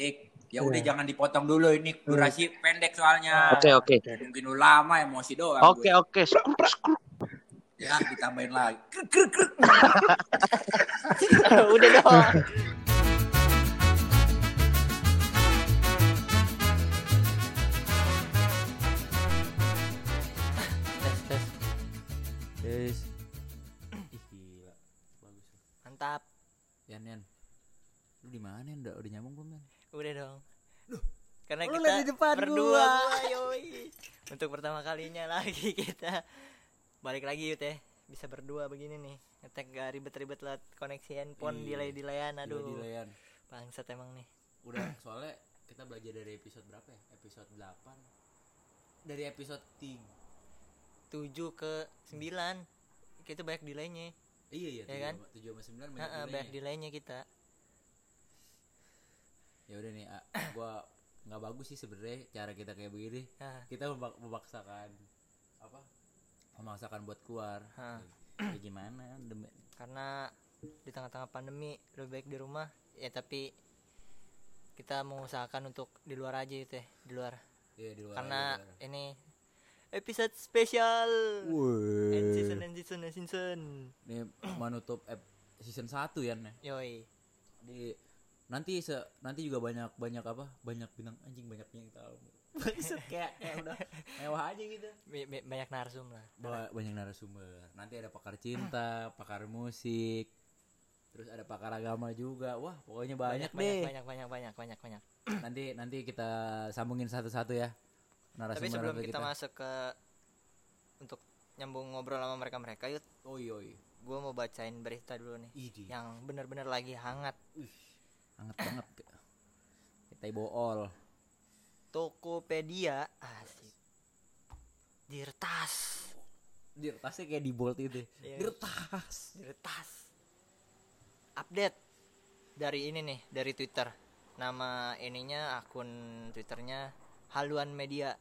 Dik, ya udah jangan dipotong dulu ini durasi pendek soalnya. Oke oke. Mungkin lu lama emosi doang. Oke oke. Skruk. Ya ditambahin lagi. Udah dong. tes tes Yes. Ih gila. Bagus. mantap Yan Yan. Lu di mana Yan? Udah, udah nyambung belum Yan? Udah dong karena lu kita di depan berdua gua. yoi. untuk pertama kalinya lagi kita balik lagi yuk teh bisa berdua begini nih ngetek gak ribet-ribet lah koneksi handphone Iya. delay delayan aduh Gila, gila, Yan. bangsat emang nih Udah soalnya kita belajar dari episode berapa ya? Episode 8. Dari episode 3. 7 ke 9 kita banyak delaynya Iya iya, Ya kan? 7 sama 9 banyak Heeh, banyak delaynya. delaynya kita Ya udah nih, ah, gua nggak bagus sih sebenarnya cara kita kayak begini. Kita memaksakan apa? Memaksakan buat keluar. Ya gimana? Demi, karena di tengah-tengah pandemi lebih baik di rumah ya tapi kita mengusahakan untuk di luar aja itu ya di luar Iya di luar. karena aja, di luar. ini episode spesial end season end season end season Ini menutup season 1 ya nih. yoi Di nanti se nanti juga banyak banyak apa? Banyak bintang anjing banyak yang tahu. Maksud kayak kayak udah mewah aja gitu. Bi- banyak narsum lah Ba- banyak narasumber. Nanti ada pakar cinta, pakar musik, terus ada pakar agama juga. Wah, pokoknya banyak, banyak deh. banyak banyak banyak banyak banyak Nanti nanti kita sambungin satu-satu ya. tapi sebelum narasumber kita, masuk ke untuk nyambung ngobrol sama mereka mereka yuk Oh iya, iya. gue mau bacain berita dulu nih Idi. yang bener-bener lagi hangat Hangat banget. Kita bool. Tokopedia asik dirtas Dirtasnya kayak di bolt itu. Iya. Dirtas. Diretas. Update dari ini nih, dari Twitter. Nama ininya akun Twitternya Haluan Media.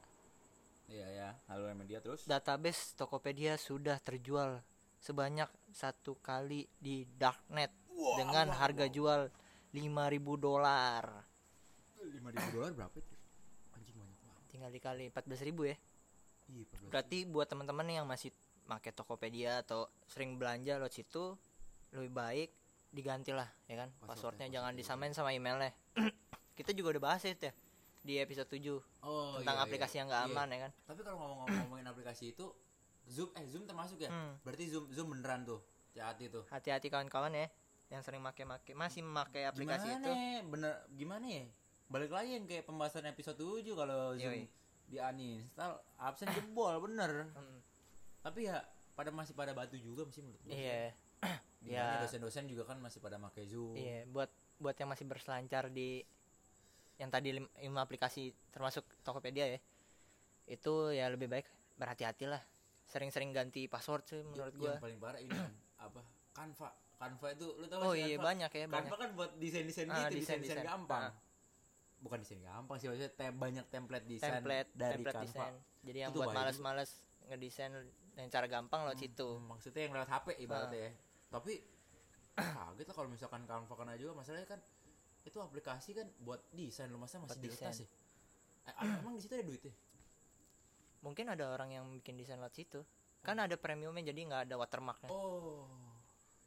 Iya ya, halo media terus. Database Tokopedia sudah terjual sebanyak satu kali di darknet dengan harga jual 5000 dolar. 5000 dolar berapa itu? Anjing banyak banget. Tinggal dikali 14000 ya. Iya, 14. Berarti buat teman-teman yang masih pakai Tokopedia atau sering belanja lewat situ lebih baik diganti lah ya kan Passwordnya, passwordnya jangan disamain sama emailnya kita juga udah bahas itu ya di episode 7 Oh, tentang iya, aplikasi iya. yang nggak Iya. aman ya kan Tapi kalau ngomong-ngomongin aplikasi itu Zoom eh Zoom termasuk ya? Hmm. Berarti Zoom Zoom beneran tuh. Hati-hati tuh. hati-hati kawan-kawan ya yang sering make-make masih memakai aplikasi gimana itu? bener gimana ya balik lagi yang kayak pembahasan episode 7 kalau zoom Yoi. di uninstall absen jebol bener. Hmm, tapi ya pada masih pada batu juga sih menurut gue iya. Di mana Ya. dosen-dosen juga kan masih pada pakai zoom. Iya buat buat yang masih berselancar di yang tadi lim- lima aplikasi termasuk Tokopedia ya itu ya lebih baik berhati-hati lah. Sering-sering ganti password sih menurut gua. yang paling parah ini kan apa Canva Canva itu lu tahu oh sih iya Canva? banyak ya banyak Canva kan buat desain-desain Ah, gitu desain-desain desain-desain. gampang Ah. bukan desain gampang sih maksudnya tem banyak template desain template dari template Canva desain jadi yang Itu buat males-males ngedesain dengan cara gampang situ Hmm, maksudnya yang lewat HP ibaratnya ya. Tapi kaget lah kalau misalkan Canva kena juga masalahnya kan itu aplikasi kan buat desain lu masa masih Buat di desain. kertas ya? Eh, ah, emang di situ ada duitnya? mungkin ada orang yang bikin desain lewat situ kan ada premiumnya jadi nggak ada watermarknya Oh.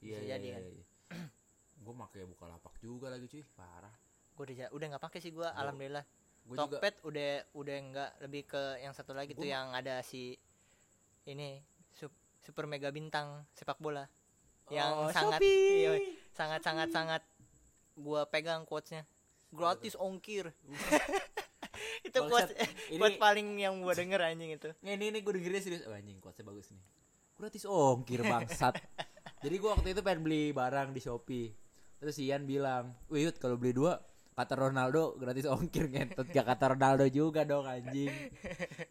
Iya iya jadi iya. kan? iya. Gue pakai buka lapak juga lagi cuy, parah. gue udah udah nggak pakai sih gue Gua- alhamdulillah Gue juga Tokped udah udah nggak lebih ke yang satu lagi tuh Gua- yang ada si ini sup- super mega bintang sepak bola yang Oh, sangat Shopee. iya, sangat sangat sangat gua pegang quotesnya gratis ongkir itu quotes ini- quote paling yang gua denger anjing itu ini ini gue dengernya serius. Oh, anjing kuatnya bagus nih. Gratis ongkir bangsat. Jadi gue waktu itu pengen beli barang di Shopee. Terus Ian bilang, "Wih, kalau beli dua kata Ronaldo gratis ongkir ngentot gak kata Ronaldo juga dong anjing.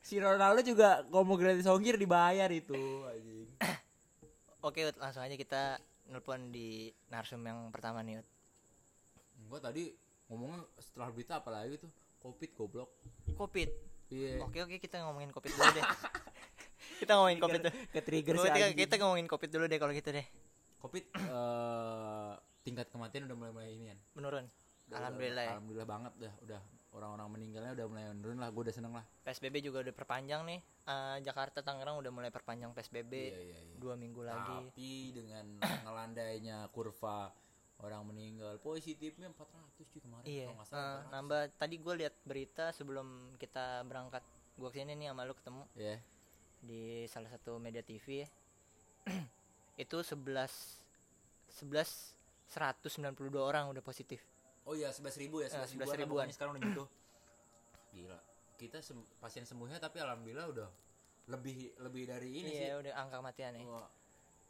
Si Ronaldo juga ngomong gratis ongkir dibayar itu anjing. oke Ut, langsung aja kita nelpon di narsum yang pertama nih Ut. Gue tadi ngomongnya setelah berita apa lagi tuh? Covid goblok. covid Iya. oke oke kita ngomongin covid dulu deh. Kita ngomongin covid dulu. Ke trigger Dulu si kita, kita ngomongin covid dulu deh kalau gitu deh. Covid eh, tingkat kematian udah mulai mulai ini kan. menurun. Udah- Alhamdulillah ya. alhamdulillah banget dah udah orang-orang meninggalnya udah mulai menurun lah gue udah seneng lah. PSBB juga udah perpanjang nih. Eh, Jakarta Tangerang udah mulai perpanjang PSBB iya iya iya. dua minggu lagi. Tapi dengan ngelandainya kurva orang meninggal. Positifnya 400 cuy kemarin iya. kalau salah eh, nambah tadi gue lihat berita sebelum kita berangkat. Gue ke sini nih sama lu ketemu. Ya di salah satu media TV ya itu 11 11 192 orang udah positif. Oh iya sebelas ribu ya Eh, sebelas 11 ribuan ribuan. sekarang udah gitu gila. Kita sem- pasien sembuhnya tapi alhamdulillah udah lebih lebih dari ini sih. iya udah angka kematian nih Wah,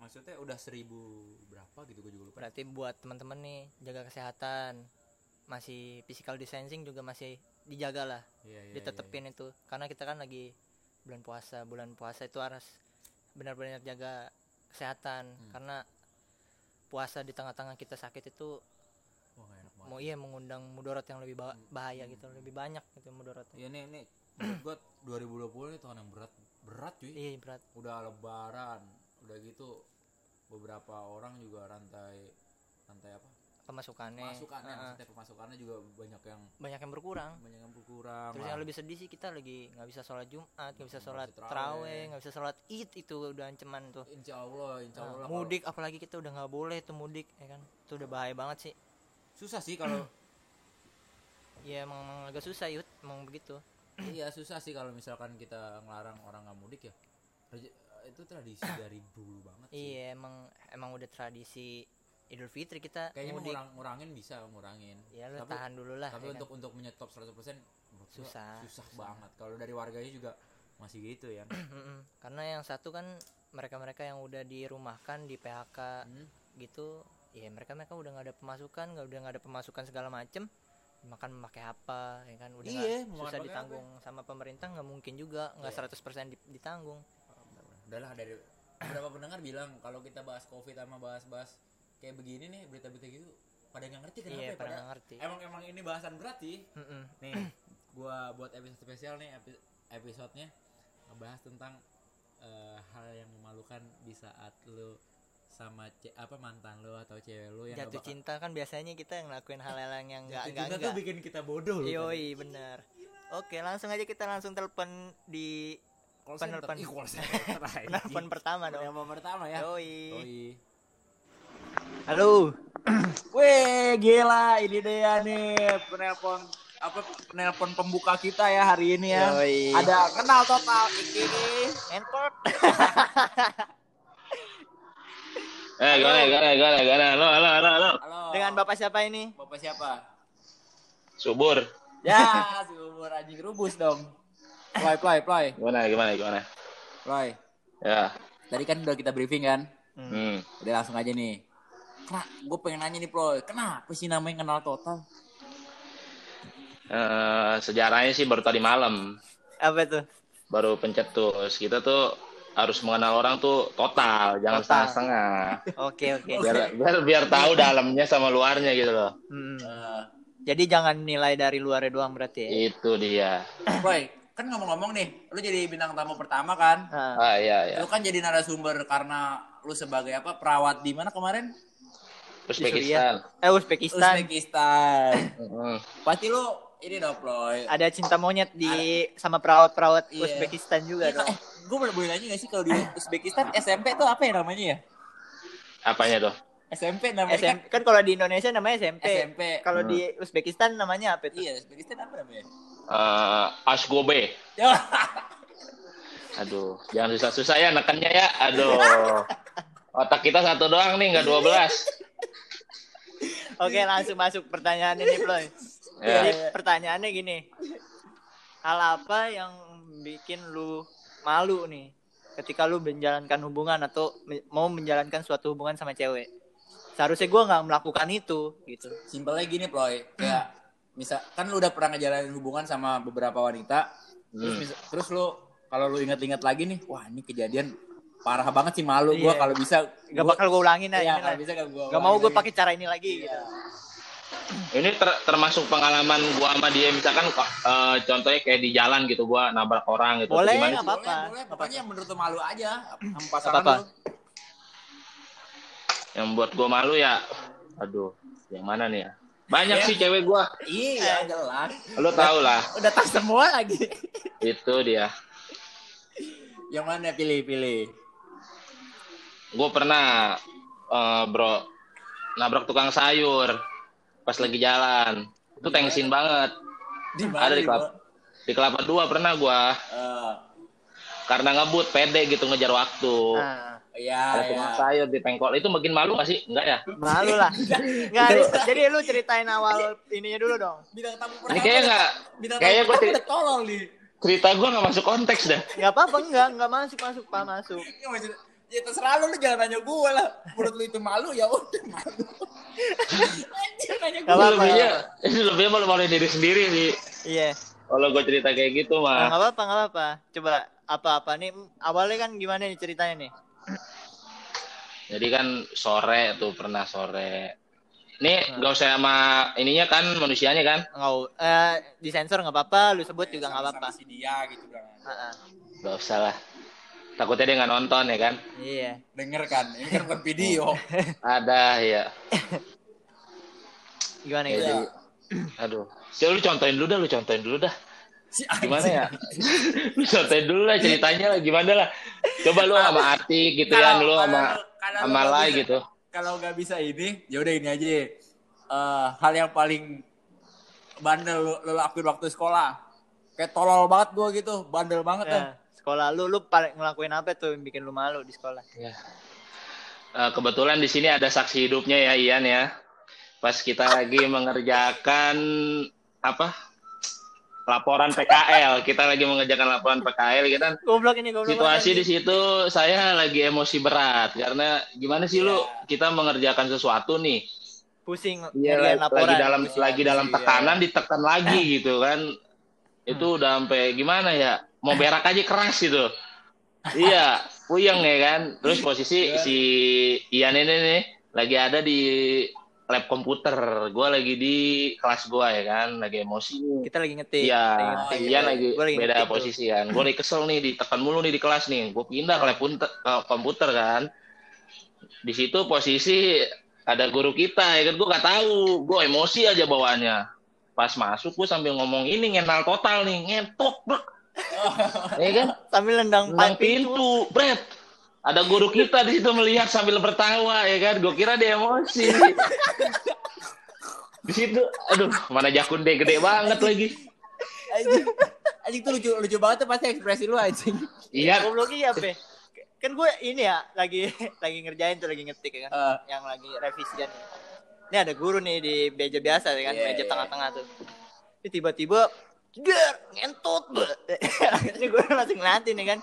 maksudnya udah seribu berapa gitu gue juga lupa. Berarti buat teman-teman nih jaga kesehatan. Masih physical distancing juga masih dijaga lah. Iya, iya, ditetepin itu. Karena kita kan lagi bulan puasa. Bulan puasa itu harus benar-benar jaga kesehatan. Hmm. karena puasa di tengah-tengah kita sakit itu. Wah, enak banget. mau iya mengundang mudorot yang lebih ba- Hmm. bahaya gitu. Lebih banyak gitu mudorotnya Iya nih nih. Gue 2020 ini tahun yang berat. Berat cuy. Iya berat. Udah lebaran udah gitu beberapa orang juga rantai rantai apa? Pemasukannya. Masukannya Heeh. maksudnya pemasukannya juga banyak yang banyak yang berkurang. Banyak yang berkurang terus lah. yang lebih sedih sih kita lagi nggak bisa sholat jumat nggak bisa sholat teraweh nggak bisa sholat id itu udah ancaman tuh. Insya Allah insya Nah, Allah kalau- mudik apalagi kita udah nggak boleh tuh mudik ya kan? Itu udah bahaya banget sih. Susah sih kalau ya emang, emang agak susah yud. Emang begitu. Iya susah sih kalau misalkan kita ngelarang orang nggak mudik ya itu tradisi dari dulu banget sih. Iya emang emang udah tradisi idul fitri kita kayaknya mudik. ngurang, ngurangin bisa ngurangin. Ya lu tapi tahan dulu lah tapi ya kan? untuk untuk menyetop 100% menurut gua Susah, susah susah. banget. Kalau dari warganya juga masih gitu ya. Karena yang satu kan mereka-mereka yang udah dirumahkan di PHK Hmm. gitu ya mereka mereka udah nggak ada pemasukan nggak udah nggak ada pemasukan segala macem. Makan memakai apa ya kan? Udah Iya, susah ditanggung sama pemerintah nggak mungkin juga nggak Iya. 100% di- ditanggung udahlah dari beberapa pendengar bilang kalau kita bahas covid sama bahas-bahas kayak begini nih berita-berita gitu pada nggak ngerti kenapa iya ya pada ngerti. Emang emang ini bahasan berat sih. Mm-mm. nih gua buat episode spesial nih epi- episodenya ngebahas tentang eh, hal yang memalukan di saat lu sama ce- apa mantan lu atau cewek lu yang jatuh bakal- cinta kan biasanya kita yang ngelakuin hal-hal yang nggak Jatuh nggak cinta tuh bikin kita bodoh loh yoi bener. Oke langsung aja kita langsung telepon di call penelpon. center Ih, call center penelpon pertama dong Penelpon pertama ya yoi Yoi. halo Weh, gila ini dia nih penelpon apa penelpon pembuka kita ya hari ini ya. Yoi. Ada kenal total iki handphone Eh, gimana, gimana, gimana, gimana, halo, halo, halo, halo. Halo. dengan bapak siapa ini Bapak siapa? Subur. Ya, si umur anjing rubus dong. Ploy, ploy, ploy, Gimana, gimana, gimana? ploy. Ya. Tadi kan udah kita briefing kan? Hmm. Udah langsung aja nih. Kena, gue pengen nanya nih ploy, kenapa sih namanya kenal total? Eh, sejarahnya sih baru tadi malam, apa tuh baru pencetus. Kita tuh harus mengenal orang tuh total, jangan setengah-setengah. oke oke Biar, biar biar tahu dalamnya sama luarnya gitu loh. Hmm. Eh, jadi jangan nilai dari luarnya doang berarti ya Itu dia. ploy, kan ngomong-ngomong nih, lu jadi bintang tamu pertama kan? Nah, Ah, iya, iya. Lu kan jadi narasumber karena lu sebagai apa perawat di mana kemarin? Uzbekistan. eh Uzbekistan Uzbekistan. Pasti lu ini dong, Ploy. ada cinta monyet di sama perawat-perawat Iya. Uzbekistan juga Iya, dong eh, gue boleh boleh nanya gak sih kalau di Uzbekistan SMP tuh apa ya namanya ya? Apanya tuh? SMP namanya kan? SMP kan kalau di Indonesia namanya SMP, SMP. kalau Hmm. di Uzbekistan namanya apa itu Iya, Uzbekistan apa namanya? Eh, Ashgobe. Ya. Aduh, jangan susah-susah ya nekannya ya. Aduh. Otak kita satu doang nih, nggak 12. oke langsung masuk pertanyaan ini Ploy Ya. jadi pertanyaannya gini hal apa yang bikin lu malu nih ketika lu menjalankan hubungan atau mau menjalankan suatu hubungan sama cewek seharusnya gua nggak melakukan itu gitu Simpelnya gini, Ploy. Kayak misal kan lu udah pernah ngejalanin hubungan sama beberapa wanita, terus Hmm. mis- terus lu kalau lu inget-inget lagi nih, wah ini kejadian parah banget sih malu gua Iya. kalau bisa Gak gua- bakal gue ulangin aja kalau bisa gak gua Gak mau gue pakai cara ini lagi Iya. gitu. Ini ter- termasuk pengalaman gua sama dia misalkan eh, contohnya kayak di jalan gitu gua nabrak orang gitu. Boleh, Gimana nggak apa-apa. Boleh, boleh. Pokoknya yang menurut lu malu aja sama Nggak pasangan apa-apa. lu. Yang buat gua malu ya aduh, yang mana nih ya? Banyak sih cewek gua. Iya, jelas. Lu tau lah. Udah tas semua lagi. Itu dia. Yang mana pilih-pilih? Gue pernah eh, bro nabrak tukang sayur pas lagi jalan. Itu tengsin banget. Di Ada di kelapa, di kelapa dua pernah gua Eh, karena ngebut pede gitu ngejar waktu. Nah, ya, Ada ya. tukang sayur di pengkol itu makin malu gak sih? Enggak ya? malu lah. Nggak, jadi lu ceritain awal ininya dulu dong. Bintang tamu Ini kayaknya nggak. Bintang Kayaknya gue udah tolong nih. cerita gue nggak masuk konteks dah. Nggak apa-apa, enggak, enggak masuk, masuk, Pak, masuk. Ya, maksud- ya terserah lu, lu jangan nanya gue lah. Menurut lu itu malu, ya udah malu. Anjir, nanya gue. apa-apa. lebihnya, ini lebihnya malu maluin diri sendiri sih. Iya. Kalau gue cerita kayak gitu Nah, mah. nggak apa-apa, nggak apa-apa. Coba apa-apa nih awalnya kan gimana nih ceritanya nih? Jadi kan sore tuh pernah sore. Nih gak usah sama ininya kan manusianya kan. Nggak, eh, disensor nggak apa-apa, lu sebut juga nggak apa-apa. Si dia gitu kan. Heeh. Gak usah lah. Takutnya dia nggak nonton ya kan. Iya. Denger kan, ini kan bukan video. Ada ya. Gimana Ya, gitu? aduh. Coba lu contohin dulu dah, lu contohin dulu dah. Si Gimana ya? lu contohin dulu lah ceritanya lah gimana lah. Coba lu sama Atik gitu Kalau- kan, lu sama sama Lai bisa- gitu. Kalau nggak bisa ini, ya udah ini aja. deh. Eh, hal yang paling bandel lu, lu lakuin waktu sekolah. Kayak tolol banget gua gitu, bandel banget Ya, kan. sekolah lu, lu paling ngelakuin apa tuh yang bikin lu malu di sekolah? Ya. Eh, kebetulan di sini ada saksi hidupnya ya Ian ya. Pas kita lagi mengerjakan apa? Laporan PKL. Kita lagi mengerjakan laporan PKL kita kan Goblok ini, goblok. situasi di situ saya lagi emosi berat karena gimana sih lu kita mengerjakan sesuatu nih. pusing Iya lagi, laporan. lagi dalam pusing. lagi dalam iya. tekanan ditekan lagi gitu kan. Itu udah sampai gimana ya? Mau berak aja keras gitu. iya, puyeng ya kan. Terus posisi Iya. si Ian ini nih lagi ada di lab komputer. Gua lagi di kelas gua ya kan, lagi emosi. Kita lagi ngetik. Iya, Oh. Ian lagi Gua lagi beda ngetik tuh. posisi kan. Gue lagi kesel nih, ditekan mulu nih di kelas nih. Gue pindah ke lab ke komputer kan. Di situ posisi ada guru kita ya kan. Gue gak tahu. Gue emosi aja bawaannya. Pas masuk gue sambil ngomong ini ngenal total nih, ngentot, bro. ya kan? Sambil nendang Nang pintu. pintu, Bret. Ada guru kita di situ melihat sambil bertawa ya kan. Gue kira dia emosi. di situ, aduh, mana jakun deh gede banget lagi. Anjing, anjing tuh lucu lucu banget tuh pasti ekspresi lu anjing. Iya, Gobloknya apa? Kan gue ini ya lagi lagi ngerjain tuh lagi ngetik ya kan. Eh. Yang lagi revisian. Ini ada guru nih di meja biasa ya kan, Iya, meja iya. tengah-tengah tengah-tengah tuh. Ini tiba-tiba der ngentot. Ini gue langsung ngeliatin ya kan.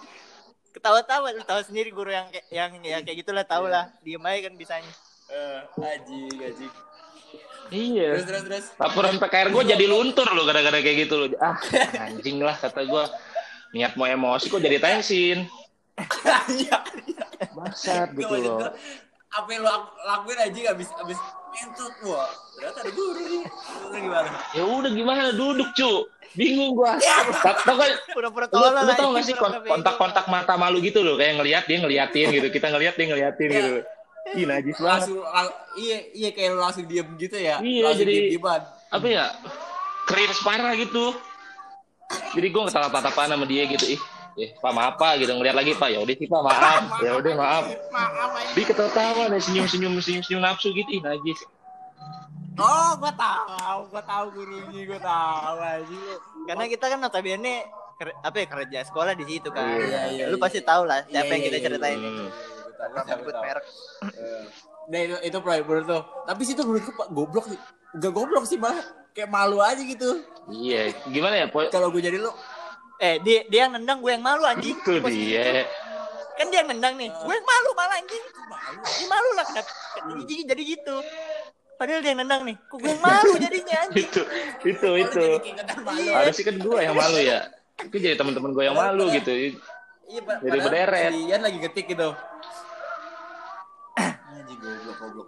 Ketawa-tawa, lu tahu sendiri guru yang kayak yang ya kayak gitulah tahu lah. Diem aja kan bisanya. Eh, anjing, anjing. Iya. Terus terus terus. Laporan PKR gue jadi luntur loh gara-gara kayak gitu loh. Ah, anjing lah kata gue. Niat mau emosi kok jadi tensin. Iya. Bangsat Gak gitu loh. apa yang lu lak- lakuin aja abis abis mentut wah ternyata ada guru nih Terus gimana Ya udah gimana duduk cu. Bingung gua. Tak tau kan Pura-pura lu, tolol lu lah. tau gak sih kon- bego. kontak-kontak mata malu gitu loh kayak ngeliat dia ngeliatin gitu kita ngeliat dia ngeliatin gitu Ih najis banget. Langsung lang- iya iya kayak lu langsung diem gitu ya Iya, langsung jadi- diem apa ya cringe parah gitu. Jadi gue ngetatap tatapan sama dia gitu ih eh pak maaf pak gitu ngeliat lagi pak ya udah sih pak maaf. Ya udah maaf. Dia ketawa-tawa nih senyum senyum senyum senyum nafsu gitu ih najis oh gua tahu gua tahu gurunya gua tahu aja lu Karena kita kan notabene ker- apa ya kerja sekolah di situ kan. Iya, iya, Lu iya. pasti tahu lah Iya, siapa yang iya, kita iya, ceritain. iya, Hmm. iya, sebut gua tahu. merek. Eh. Nah itu, itu Bro, menurut tuh. Tapi situ menurutku Pak, goblok sih. Gak goblok sih malah kayak malu aja gitu. iya gimana ya po Kalau gue jadi lu, Eh, dia dia yang nendang gue yang malu anjing. itu dia Kan dia yang nendang nih. Gue yang malu malah anjing. Dia malu lah kenapa jadi, jadi gitu. Padahal dia yang nendang nih. Kok gue malu jadinya anjing. itu itu itu malu. harusnya kan gue yang malu ya itu jadi teman-teman gue yang malu gitu Iya, Pak. Jadi berderet. Ian lagi ketik gitu.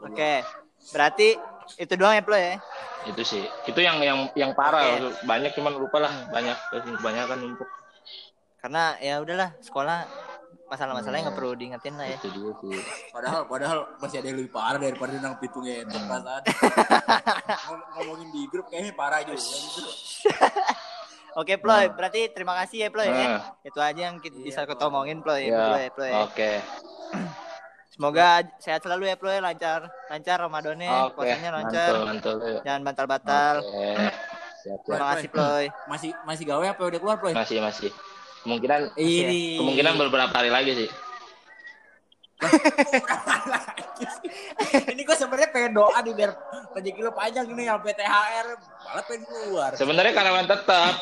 Oke. Berarti itu doang ya, Plo ya? itu sih itu yang yang yang parah Oke. banyak cuman lupa lah banyak kebanyakan numpuk Karena ya udahlah, sekolah masalah-masalahnya nggak perlu diingetin lah ya. Itu dia sih. Padahal padahal masih ada yang lebih parah daripada nang pitung itu perasaan. Ngom- Ngomongin di grup kayaknya parah juga gitu. Oke Ploy, berarti terima kasih ya Ploy ya. Nah. Itu aja yang kita Iya, bisa kita omongin Ploy. Ya. Ploy, Ploy. Oke. Semoga sehat selalu ya Ploy, lancar lancar Ramadannya, Oke. puasanya lancar. Mantul, mantul. Jangan bantal-bantal. Oke. Siap, Terima kasih Ploy. Masih masih gawe apa udah keluar, Ploy? Masih, masih. Kemungkinan Ini kemungkinan beberapa hari lagi sih. ini gue sebenarnya pengen doa nih biar rezeki lu panjang ini sampai THR malah pengen keluar. Sebenarnya karyawan tetap,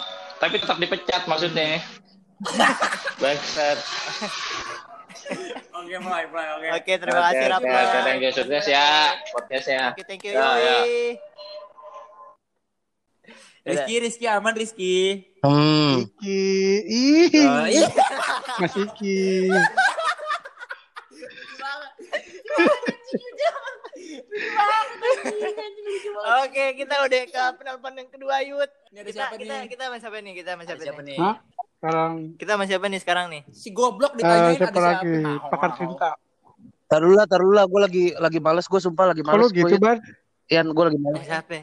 tapi tetap dipecat maksudnya. Bangsat. Oke, mulai, mulai, oke. Oke, terima kasih Oke, Rafa. Oke, oke, thank you sukses ya podcastnya. Oke, thank you. Ya, ya. Yoi. Rizky, Rizky aman Rizky. Hmm. Iki, ih, Oh, iya. Mas Iki. Oke, kita udah ke penelpon yang kedua, Yud. Ini ada Kita siapa kita nih? kita sama siapa nih? Kita sama Ada siapa, siapa nih? Hah? Sekarang Kita sama siapa nih sekarang nih? Si goblok eh, ditanyain siapa ada lagi? siapa? Nah, Pakar cinta. Taruh lah, taruh lah. Gue lagi lagi males. Gue sumpah lagi Kalau males. gitu, Gua, Ban. Ian, gue lagi Eh, males. siapa?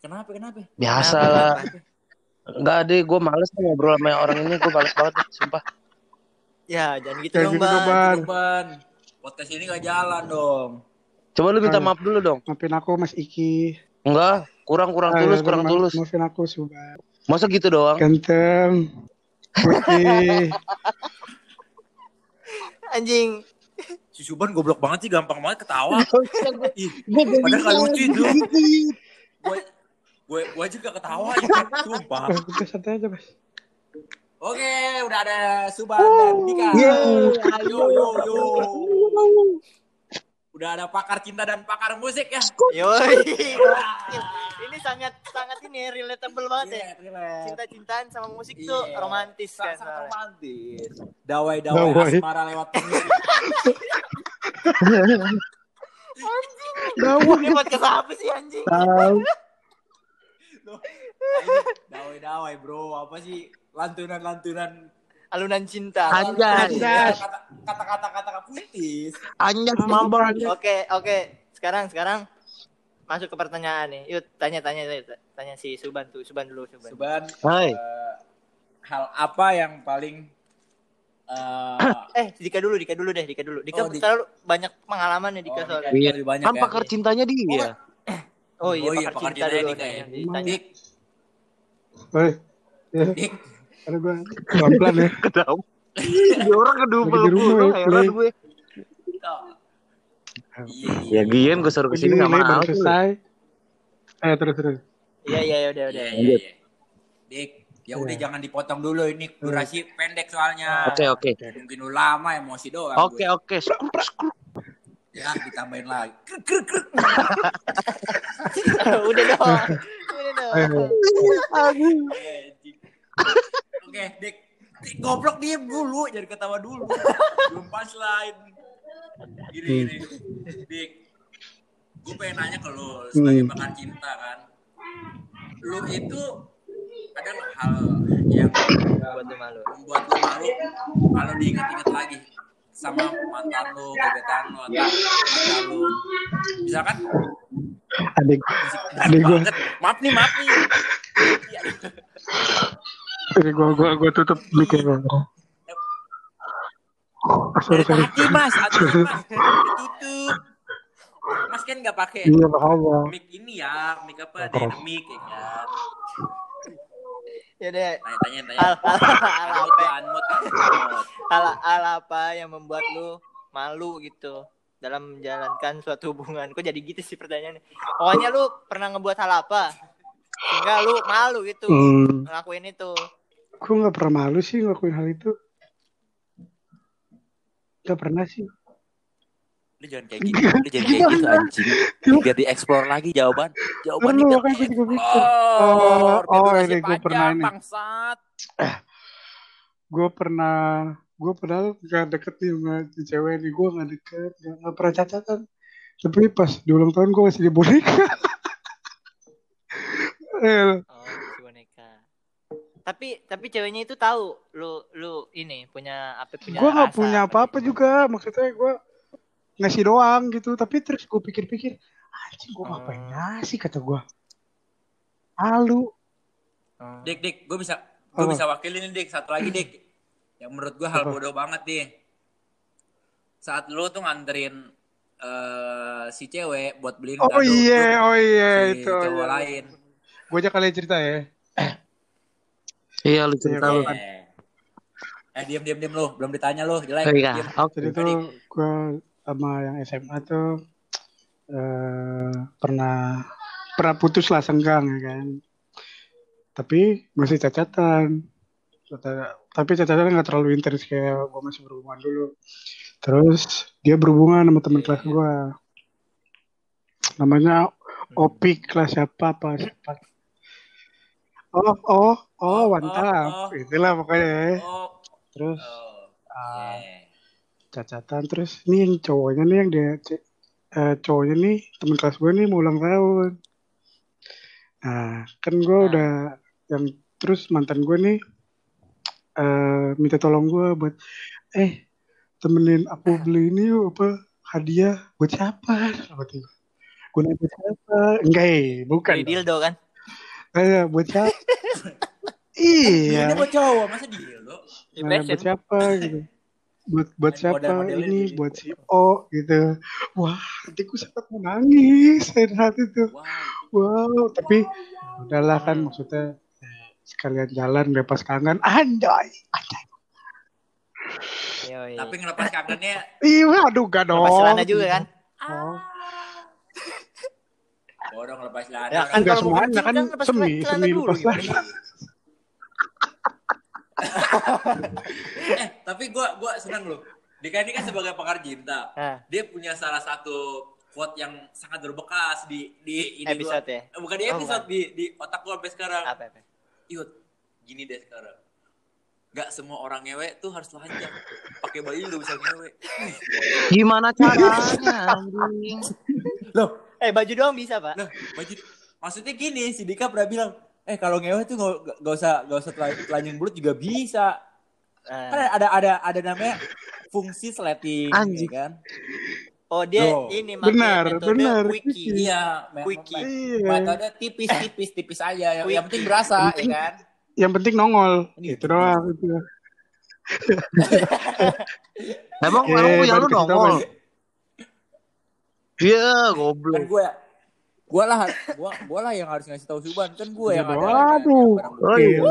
Kenapa, kenapa? Biasa lah. kenapa? Enggak deh, gue males nih ngobrol sama orang ini. Gue males banget, sumpah. Ya, jangan gitu Jangan dong, gitu Ban. Ban. Podcast ini gak jalan dong. Coba lu minta Ayo. maaf dulu dong. Maafin aku, Mas Iki. Enggak, kurang kurang Ayo, tulus, kurang ma- tulus. Maafin aku, Suban. Masa gitu doang? Ganteng. Putih. Anjing. Si Suban goblok banget sih, gampang banget ketawa. Ih, padahal gak lucu itu. Gue gue gue juga ketawa ya, sumpah. Santai aja, Mas. Oke, udah ada Suban dan Dika. Yo yo yo. Udah ada pakar cinta dan pakar musik ya. Yoi. ini sangat sangat ini relatable banget ya. Iya, relax. Cinta-cintaan sama musik Iya. tuh romantis kan. Sangat soalnya. romantis. Dawai-dawai Dawai. asmara lewat musik. Dawa. Ini buat apa sih anjing? Tahu. Dawai-dawai bro, apa sih lantunan-lantunan Alunan cinta. Anjay. Anjas. kata-kata kata puitis. Anjas mabang. Oke, oke. Sekarang sekarang masuk ke pertanyaan nih. Yuk tanya-tanya tanya si Suban tuh. Suban dulu, Suban. Suban, Hai. eh, hal apa yang paling eh Eh, Dika dulu, Dika dulu deh, Dika dulu. Dika Oh, Di- selalu banyak pengalaman ya Dika oh, soalnya. Dika Iya. banyak Kan ya. pakar cintanya dia. Oh iya, Oh iya, pakar pakar cinta cintanya dulu. Dika nih, ya. ditanya. Dik, Woi. Ya, Dik, karena gue pelan-pelan ya. Kedau. Dia orang kedubel Lagi di rumah mulu, ya, heran gue. Iya, Ya Gian gue suruh ke sini Ini gak mau. selesai. Eh, terus, terus. Iya, iya, iya, udah, Iya, udah. iya, iya. Dik, ya udah Iya. jangan dipotong dulu ini durasi pendek soalnya. Oke oke. Mungkin lu lama emosi doang. Oke oke. Ya, ditambahin lagi. Krek, krek, krek. udah dong. Udah dong. Oke, Dik. Dik, goblok diem dulu, jangan ketawa dulu. Belum punchline. Gini, gini. Dik, gue pengen nanya ke lu sebagai Hmm. pakar cinta kan. Lu itu ada nggak hal yang Buat lu malu. membuat lu malu kalau diingat-ingat lagi sama mantan lu, gebetan lu, atau pacar lu. Misalkan Adik, Adik gua. banget. Maaf nih, maaf nih. Ini gue gue gue tutup mic ya. gua. Sorry, sorry. mas, aduh mas, ditutup. Mas kan nggak pakai Iya, makanya. mic ini ya, mic apa? Dynamic ya kan. Ya deh. Tanya, tanya, Unmute, apa? Hal, hal apa yang membuat lu malu gitu dalam menjalankan suatu hubungan? Kok jadi gitu sih pertanyaannya? Pokoknya lu pernah ngebuat hal apa? Sehingga lu malu gitu Hmm, ngelakuin itu. gue gak pernah malu sih ngelakuin hal itu. Gak pernah sih. Lu jangan kayak gitu, lu jangan kayak gitu anjing. Biar dieksplor lagi jawaban. Gue juga mikir. dieksplor. Oh, oh, Biar ini gue pernah ini. Bangsat. Gue pernah, gue pernah gak deket nih sama cewek nih. Gue gak deket, gak, gak pernah cacatan. Tapi pas di ulang tahun gue masih di boneka. eh, Oh, boneka. Tapi tapi ceweknya itu tahu lu lu ini punya apa punya gue nggak rasa punya apa-apa juga maksudnya gue ngasih doang gitu tapi terus gue pikir-pikir anjing gue ngapain Hmm. ngasih kata gue Lalu Hmm. Dik, dik, gue bisa gue bisa wakilin dik. Satu lagi, dik. Yang menurut gue hal bodoh banget nih. Saat lu tuh nganterin eh si cewek buat beliin oh kado iya tuh oh iya si itu cowok lain. gue aja kalian cerita ya Iya lu cerita lu. Eh, eh diam diam diam lu, belum ditanya lu, jelek. Oh, iya. Oke. jadi tuh gue sama yang SMA tuh eh pernah pernah putus lah senggang ya kan tapi masih cacatan Cata- tapi cacatan nggak terlalu intens kayak gue masih berhubungan dulu terus dia berhubungan sama teman kelas gue namanya Opik kelas siapa apa siapa oh oh oh mantap oh. itulah pokoknya ya. Oh, terus oh. ah, yeah. cacatan terus nih yang cowoknya nih yang dia eh, cowoknya nih teman kelas gue nih mau ulang tahun nah kan gue Nah. udah yang terus mantan gue nih eh minta tolong gue buat eh temenin aku beli ini yuk apa hadiah buat siapa buat gue nanya buat siapa enggak eh bukan Beli dildo kan? Eh, buat siapa Iya. Ini buat cowok, masa dia lo? Di Nah, buat siapa gitu buat buat siapa ini gitu. buat si O gitu wah nanti gue sempat menangis saat itu Wow. wow tapi udahlah kan maksudnya sekalian jalan lepas kangen anjay anjay Yoi. Tapi ngelepas kangennya iya aduh gak dong Lepas celana juga kan? oh, bodoh ngelepas celana. Ya kan mau semuanya, kan lepas semi, semi dulu lepas celana. eh, tapi gua gua senang loh. Dika ini kan sebagai pakar cinta. Nah, Dia punya salah satu quote yang sangat berbekas di di ini gua. episode ya. Eh, bukan di Oh, episode di di otak gua sampai sekarang. Apa apa? Yud, gini deh sekarang. Gak semua orang ngewe tuh harus telanjang. Pakai baju juga bisa ngewe. Gimana caranya? Loh, Eh baju doang bisa pak? Nah, baju maksudnya gini, si Dika pernah bilang, eh kalau ngewe tuh gak, gak usah gak usah telan- telanjang bulat juga bisa. Kan Nah. ada ada ada namanya fungsi sleting, Anjing. ya kan? Oh dia Loh. ini Benar, metode benar. wiki. Iya, Quickie. Iya. metode tipis-tipis tipis aja. Yang, yang penting berasa, ya kan? yang penting nongol Ini itu gitu. doang itu Emang Eh, emang punya baru lu nongol. Iya, Kan goblok. gue gue lah gua gua lah yang harus ngasih tahu Suban kan gue yang ada Waduh. Oh, iya.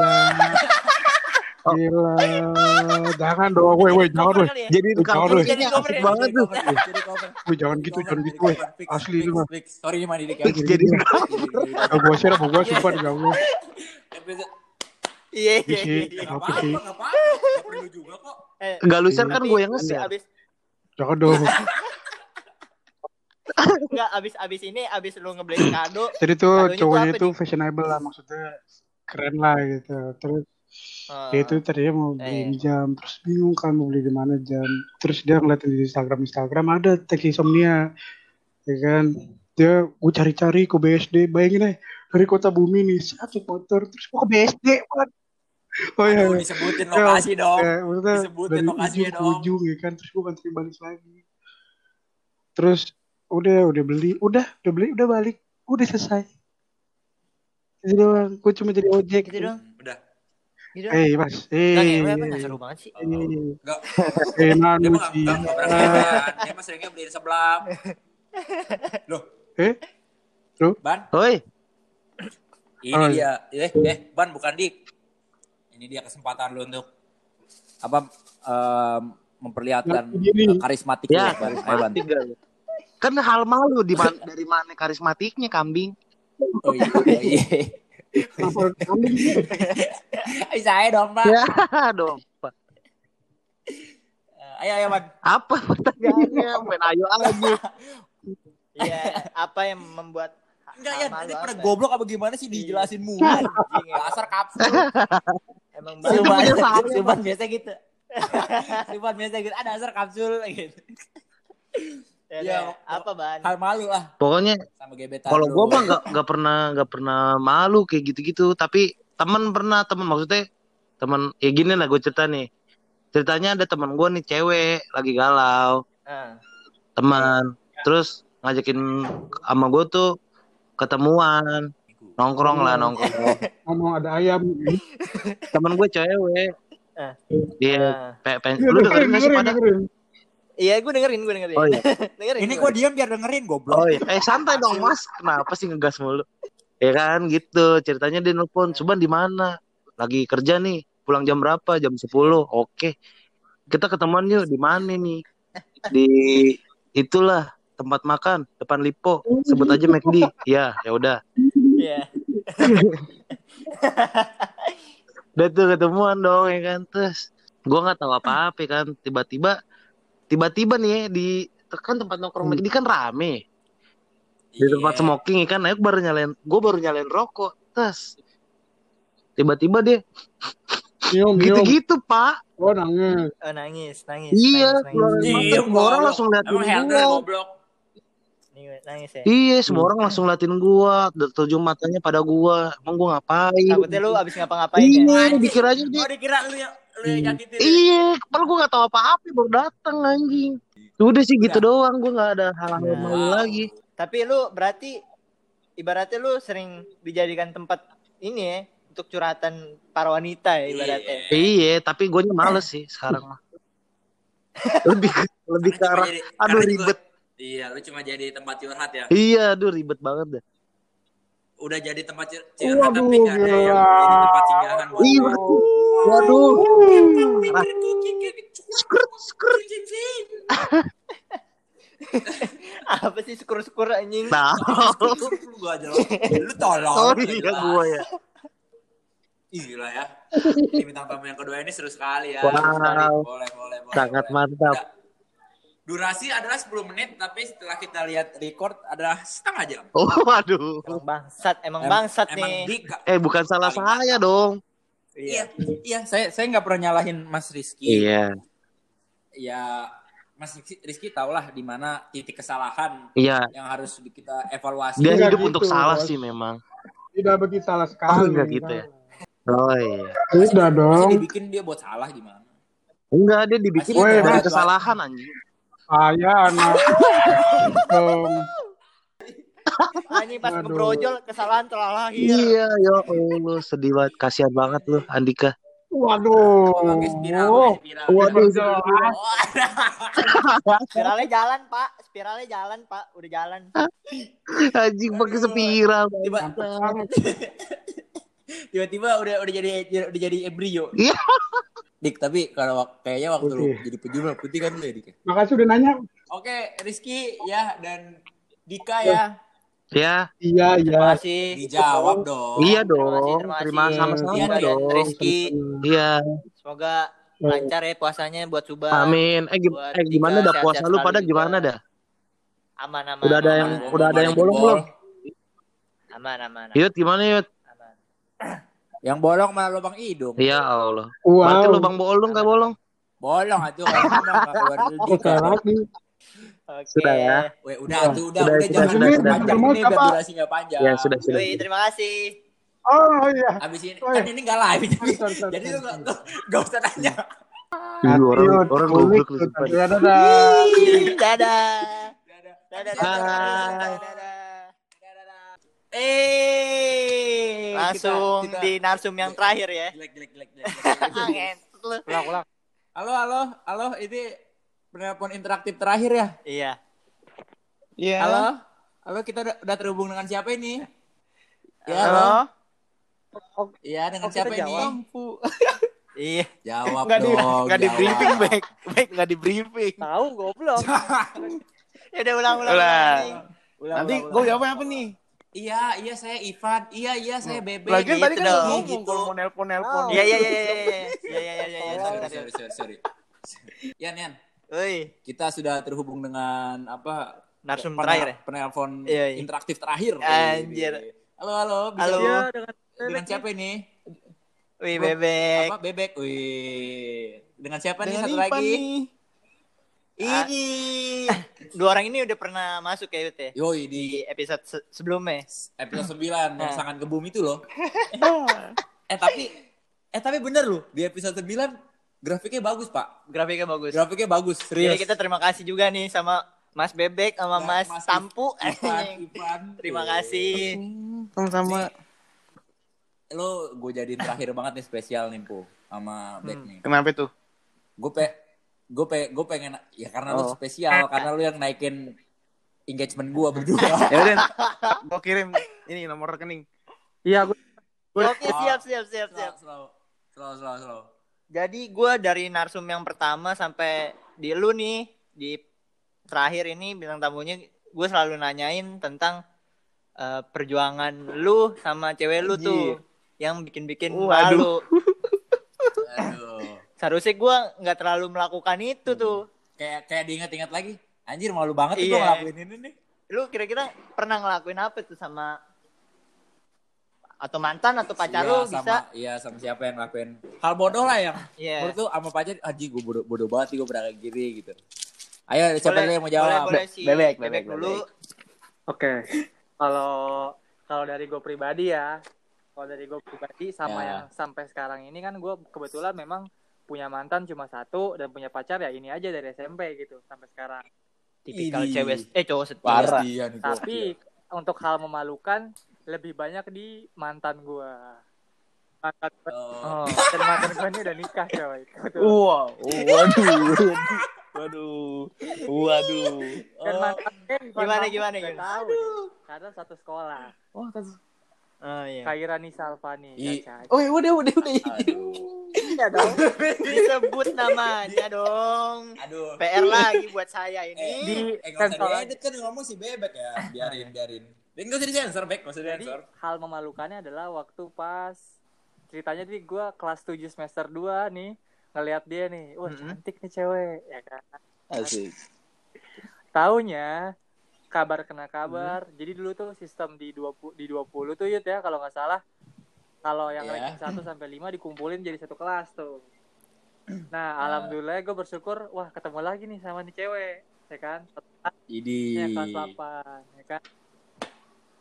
Gila. Gila. Jangan dong, woi, woi, jangan, woi. Ya? Jadi Jangan, kamu woi. ini asik banget tuh. Jadi cover. Woi, jangan gitu, Cover, jangan jadi gitu, woi. cover. Asli lu mah. Sorry mandi dikit. Fix jadi Gak gue share apa gue sumpah gak gue. Episode Iya iya iya. Gak Apa sih? perlu juga kok. Eh, Enggak lu share kan gue yang nge-share. Jangan dong. enggak abis abis ini abis lu ngebeli kado. Jadi tuh cowoknya itu fashionable lah maksudnya keren lah gitu. Terus eh, dia itu tadinya mau Eh. beliin jam, terus bingung kan mau beli di mana jam. Terus dia ngeliatin di Instagram Instagram ada tag insomnia, ya kan. Dia gue cari-cari ke BSD, bayangin aja dari kota bumi nih, satu motor, terus gue ke BSD, Pak. Oh iya, Aduh, disebutin lokasi dong. Ya, maksudnya Disebutin dari lokasinya ujung dong. ujung ya kan, terus gue ngantri balik lagi. Terus udah, udah beli, udah, udah beli, udah balik, udah selesai. Gitu doang, gue cuma jadi ojek. Gitu dong. Gitu. Eh, mas, eh, apa enggak seru banget sih. eh, Enggak. eh, manusia. Dia mah seringnya beliin sebelah. Loh, Eh, Ban, Woi, ini Oh, dia. Eh, eh, Ban bukan Dik. Ini dia kesempatan lu untuk apa em, memperlihatkan Ngerti diri. eh, karismatik lu, ya Ban. Ayo, Ban. lu? Kan hal malu di man- dari mana karismatiknya kambing? Oh iya. oh, iya. Saya dong, Pak. Ya dong. Pak. Eh, Ayo, ayo, Ban. Apa pertanyaannya? Main ayo aja. Iya, apa yang membuat Enggak ya, nanti lu pada goblok apa gimana sih dijelasin mulu. anjing ya? Dasar kapsul. Emang banget. Suban, biasa gitu. Suban biasa gitu. Ada dasar kapsul gitu. Ya, Iya, apa ban? Hal malu lah Pokoknya sama gebetan. kalau gue mah nggak nggak pernah nggak pernah malu kayak gitu-gitu. Tapi temen pernah temen maksudnya temen ya gini lah gue cerita nih ceritanya ada temen gue nih cewek lagi galau Ah. teman terus ngajakin sama gue tuh ketemuan nongkrong lah nongkrong Ngomong ada ayam. temen gue cewek Ah. dia Ah. pe- pe- Iya, lu dengerin gak sih pada dengerin. Iya, gue dengerin, gue dengerin. Oh, iya. dengerin. Ini gua. gua diam biar dengerin goblok. oh iya. Eh santai dong mas. Kenapa sih ngegas mulu? Ya kan gitu. Ceritanya dia nelfon Suban di mana? Lagi kerja nih. Pulang jam berapa? Jam 10 oke. Kita ketemuan yuk. Di mana nih? Di itulah tempat makan depan Lipo. Sebut aja McD. Ya ya udah. Iya. udah tuh ketemuan dong ya kan. Terus gua nggak tahu apa apa kan. Tiba-tiba tiba-tiba nih ya, di kan tempat nongkrong McD kan rame di tempat Iya. smoking kan aku baru nyalain gue baru nyalain rokok terus tiba-tiba dia Nyium, nyium. gitu-gitu pak Oh, nangis. Oh, nangis, nangis. iya nangis, nangis. Iya, semua orang langsung liatin gua. Nangis, nangis ya. iya semua orang langsung liatin gua tertuju matanya pada gua emang gua ngapain Takutnya lu abis ngapa-ngapain ya? iya dikiranya dia Oh dikira lu ya lu yang nyakitin. ya? iya padahal gua nggak tahu apa-apa baru datang anjing udah sih gitu doang gua nggak ada hal-hal Nah. malu lagi Tapi lu berarti ibaratnya lu sering dijadikan tempat ini ya untuk curhatan para wanita ya ibaratnya. iya tapi gua males sih sekarang mah lebih lebih ke arah aduh ribet Iya, lu cuma jadi tempat curhat ya. iya aduh ribet banget dah Udah jadi tempat curhat tapi Waduh, gak ada yang jadi tempat singgahan buat Iya, waduh Parah. Apa sih syukur-syukur anjing? tahu Gua aja lu tolong. iya jelas. gua ya Gila ya. Bintang tamu yang kedua ini seru sekali ya. Wow. Boleh, boleh, boleh. sangat boleh. mantap Udah. Durasi adalah 10 menit, tapi setelah kita lihat record adalah setengah jam. oh waduh Emang bangsat, emang Em- bangsat emang nih. Dika. eh bukan salah Paling saya dong Iya, iya. Saya saya nggak pernah nyalahin Mas Rizky. iya Ya, Mas Rizky, Rizky tahulah di mana titik kesalahan iya yang harus kita evaluasi. dia hidup gitu, untuk salah Bos. sih memang Tidak begitu salah oh sekali. enggak gitu ya oh iya Masih dong. dibikin dia buat salah gimana? enggak dia dibikin Mas. kesalahan anjing Saya anak. dong. Anjing pas Aduh. ngebrojol kesalahan telah lahir. iya ya Allah sedih banget kasihan banget lu Andika Waduh. Pakai spiral, pakai spiral. waduh Spiralnya jalan, Pak. Spiralnya jalan, Pak. Udah jalan. anjing pakai spiral Tiba, tiba-tiba udah udah jadi udah jadi embrio. Iya. Dik, tapi kalau wak- kayaknya waktu lu Putih. jadi penjual putih kan lu ya, Dik. Makasih udah nanya. Oke, Rizky ya dan Dika ya. ya Iya, iya. Terima kasih. Dijawab dong. iya terima kasih, dong terima terima kasih. sama-sama Iya, dong Rizky. iya Semoga lancar ya puasanya buat Subang. amin eh, gim- Buat eh gimana dah puasa lu pada juga. gimana dah Aman, aman. Udah ada aman, yang- aman. udah ada yang bolong belum? Aman, aman. aman. Yud gimana Yud aman. Yang bolong malah lubang hidung. ya Allah berarti Wow. lubang bolong gak bolong Bolong dulu Oke lagi. Oke. Sudah ya. Weh, udah tuh, udah, Sudah, udah, sudah, jangan sudah, panjang sudah. panjang ini biar apa? durasinya panjang. ya sudah sudah Yoi, terima kasih. Oh iya. Abis ini Oh, kan iya. ini nggak live jadi, lu nggak nggak- nggak usah tanya. Ih, orang orang goblok lu. Dadah, dadah. Dadah. Dadah. Dadah. Dadah. Eh, Langsung kita- kita- di narsum yang terakhir ya. Jelek, jelek, jelek. Ulang, ulang. Halo, halo, halo, ini penelpon interaktif terakhir ya? Iya. Iya. Halo, halo, kita udah, udah terhubung dengan siapa ini? Ya, Halo. Iya, dengan Oh, siapa ini? Iya. Jawab di, dong. di jawab. briefing, baik. Baik, nggak di briefing. Tahu goblok. ya udah ulang ulang. Ulang. ulang. Ulang, Nanti ulang, gue ulang. jawab apa nih? Iya, iya saya Ivan. Iya, iya saya hmm. Bebe. Lagian gitu tadi kan gitu dong. ngomong gitu. kalau mau nelpon-nelpon. Iya, iya, iya, iya, iya iya. iya, iya, iya, iya, sorry, sorry, sorry, sorry. Yan, Yan. Oi. Kita sudah terhubung dengan apa? Narsum terakhir ya? Penelpon iya, iya. interaktif terakhir. Anjir. Halo, halo. Bisa halo. Iya, ya, dengan, dengan siapa ini? Wih, Bebek. Apa, Bebek? Wih. Dengan siapa dengan nih satu iya, lagi? Nih. Ini dua orang ini udah pernah masuk ya Yud ya Yoi di di episode se- sebelumnya. episode 9 yang Nah. sangat gebum itu loh. Eh tapi eh tapi bener loh di episode 9 grafiknya bagus, Pak. Grafiknya bagus. Grafiknya bagus, Jadi serius. kita terima kasih juga nih sama Mas Bebek sama Ya, Mas, Mas Tampu. Ivan, Ivan. terima kasih. Sama-sama. Lo gue jadiin terakhir banget nih spesial nih, Po. Sama Beck nih. Kenapa tuh? Gue pe gue pe gue pengen ya karena lu Oh. spesial, karena lu yang naikin engagement gue berdua. Ya udah, gua kirim ini nomor rekening. Iya, gue Oke, siap siap siap siap. slow, slow, slow, slow. Jadi gue dari narsum yang pertama sampai di lu nih di terakhir ini bintang tamunya gue selalu nanyain tentang eh, perjuangan lu sama cewek lu tuh yang bikin-bikin malu. Aduh. Seharusnya gue nggak terlalu melakukan itu tuh. Kayak kayak diingat-ingat lagi. Anjir malu banget tuh gue Iya. ngelakuin ini nih. Lu kira-kira pernah ngelakuin apa tuh sama atau mantan atau pacar Iya, lu sama, bisa? Iya sama siapa yang ngelakuin hal bodoh lah yang Iya. menurut lu sama pacar anjing gue bodoh, bodoh banget gue pernah kayak gini gitu. Ayo siapa Boleh- dulu yang mau jawab? Boleh, boleh sih. Bebek, bebek, bebek, dulu. Oke. Kalau kalau dari gue pribadi ya, kalau dari gue pribadi sama Ya. yang sampai sekarang ini kan gue kebetulan memang punya mantan cuma satu dan punya pacar ya ini aja dari SMP gitu sampai sekarang. Tipikal Idih. cewek eh cowok setia. Iya Tapi gokil. untuk hal memalukan lebih banyak di mantan gue. Mantan gue, Oh. Oh. dan mantan gue ini udah nikah coy. Wow, waduh. Waduh. Waduh. Dan Oh. mantan gue bukan Gimana, gimana, gimana? tahu nih. Karena satu sekolah. Oh, tas- Oh iya. Kairani Salvani. I- oh, udah, udah, udah. Iya dong. Disebut namanya dong. Aduh. PR lagi buat saya Eh, ini. Di eh nggak usah sensor diedit kan ngomong si bebek ya. Biarin, biarin. Dan gak usah disensor, Bek. Gak usah disensor. hal memalukannya adalah waktu pas ceritanya di gue kelas 7 semester 2 nih ngelihat dia nih, wah Mm-mm. cantik nih cewek, ya kan. Asik. Taunya kabar kena kabar. Jadi dulu tuh sistem di 20 di 20 tuh Yud ya kalau nggak salah. Kalau yang Iya. ranking 1 sampai 5 dikumpulin jadi satu kelas tuh. Nah, alhamdulillah gue bersyukur wah ketemu lagi nih sama nih cewek, ya kan. Idi. Ya kelas 8, ya kan.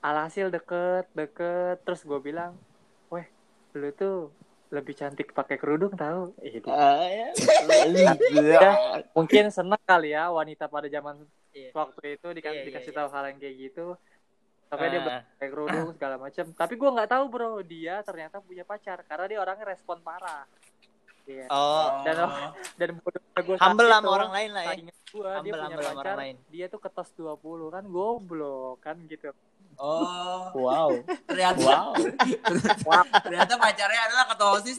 Alhasil deket, deket, terus gue bilang, weh, lu tuh lebih cantik pakai kerudung tahu? Itu. Ah, ya. Ya, mungkin seneng kali ya wanita pada zaman Iya. waktu itu dikasih Iya, iya, dikasih iya. tahu hal yang kayak gitu. Tapi dia Ah. pakai kerudung segala macam. Tapi gue nggak tahu bro, dia ternyata punya pacar karena dia orangnya respon parah. Iya. Oh, Dan dan gue humble sama orang lain lah ya. Saking gue dia Humble, punya humble sama pacar, orang lain. dia tuh ketos 20 kan goblok kan gitu. Oh, Wow. ternyata ternyata pacarnya adalah ketua OSIS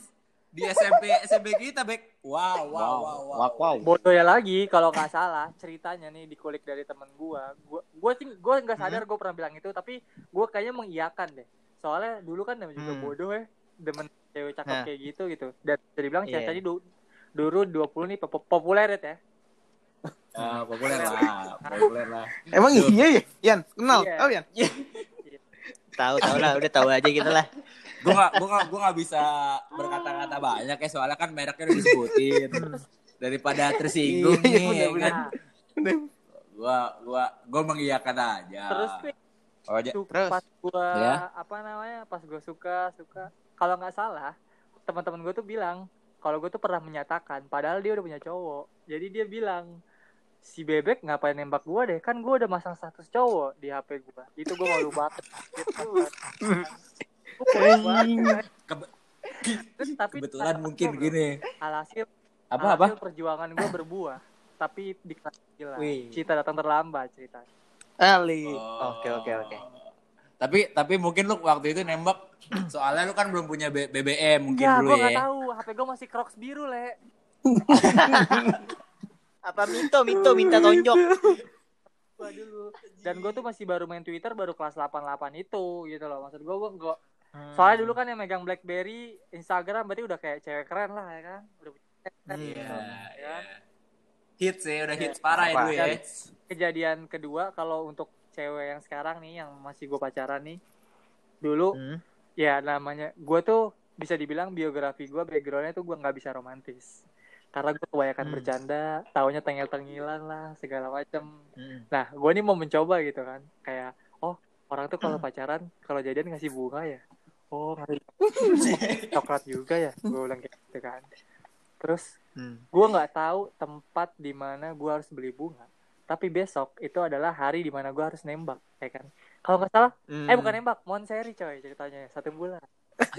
di SMP SMP kita, Bek. Wow, wow, wow, wow. Wow, wow. Bodohnya lagi kalau nggak salah ceritanya nih dikulik dari temen gua. Gua gua sih gua nggak sadar gua pernah bilang itu tapi gua kayaknya mengiyakan deh. Soalnya dulu kan namanya juga Hmm. bodoh ya, demen cewek cakep Nah. kayak gitu gitu. Dan jadi bilang Iya. ceritanya du- dulu 20 nih pop- populer ya. Ah, populer lah, populer lah. Emang iya ya? Yan, kenal? Iya. Oh, Yan. Tahu tahu lah, udah tahu aja gitu lah. Gue gak, gua gak, gua gak bisa berkata-kata banyak ya soalnya kan mereknya udah disebutin. Daripada tersinggung Iya, nih, ya kan. Gua, gua, gua mengiyakan aja. terus Oh, aja. Terus? pas gua Ya. apa namanya? Pas gua suka suka kalau nggak salah teman-teman gua tuh bilang kalau gue tuh pernah menyatakan padahal dia udah punya cowok. Jadi dia bilang si bebek ngapain nembak gua deh kan gua udah masang status cowok di HP gua itu gua malu banget gitu Gua malu banget. Kebe- Terus, tapi Kebetulan mungkin bro. gini. alhasil Apa apa? alhasil perjuangan gua berbuah tapi di kelas gila Wih. cerita datang terlambat cerita Ali. Oke, oke, oke. Tapi tapi mungkin lu waktu itu nembak soalnya lu kan belum punya B- BBM mungkin Enggak, dulu gua ya. nggak tahu HP gua masih Crocs biru le Apa Minto, Minto minta tonjok. gua dulu dan gue tuh masih baru main Twitter baru kelas 88 itu gitu loh maksud gue gue gua soalnya dulu kan yang megang BlackBerry Instagram berarti udah kayak cewek keren lah ya kan udah Iya, gitu, ya iya. kan? Hits ya, udah hits parah ya dulu ya. Kejadian kedua kalau untuk cewek yang sekarang nih yang masih gue pacaran nih dulu Hmm. ya namanya gue tuh bisa dibilang biografi gue backgroundnya tuh gue nggak bisa romantis karena gue kebanyakan Hmm. bercanda taunya tengil-tengilan lah segala macem Hmm. Nah, gue nih mau mencoba gitu kan, kayak oh orang tuh kalau pacaran kalau jadian ngasih bunga ya. Oh ngeri coklat juga ya gue bilang kayak gitu kan terus Hmm. gue nggak tahu tempat di mana gue harus beli bunga tapi besok itu adalah hari di mana gue harus nembak ya kan kalau nggak salah Hmm. eh bukan nembak Monseri coy ceritanya satu bulan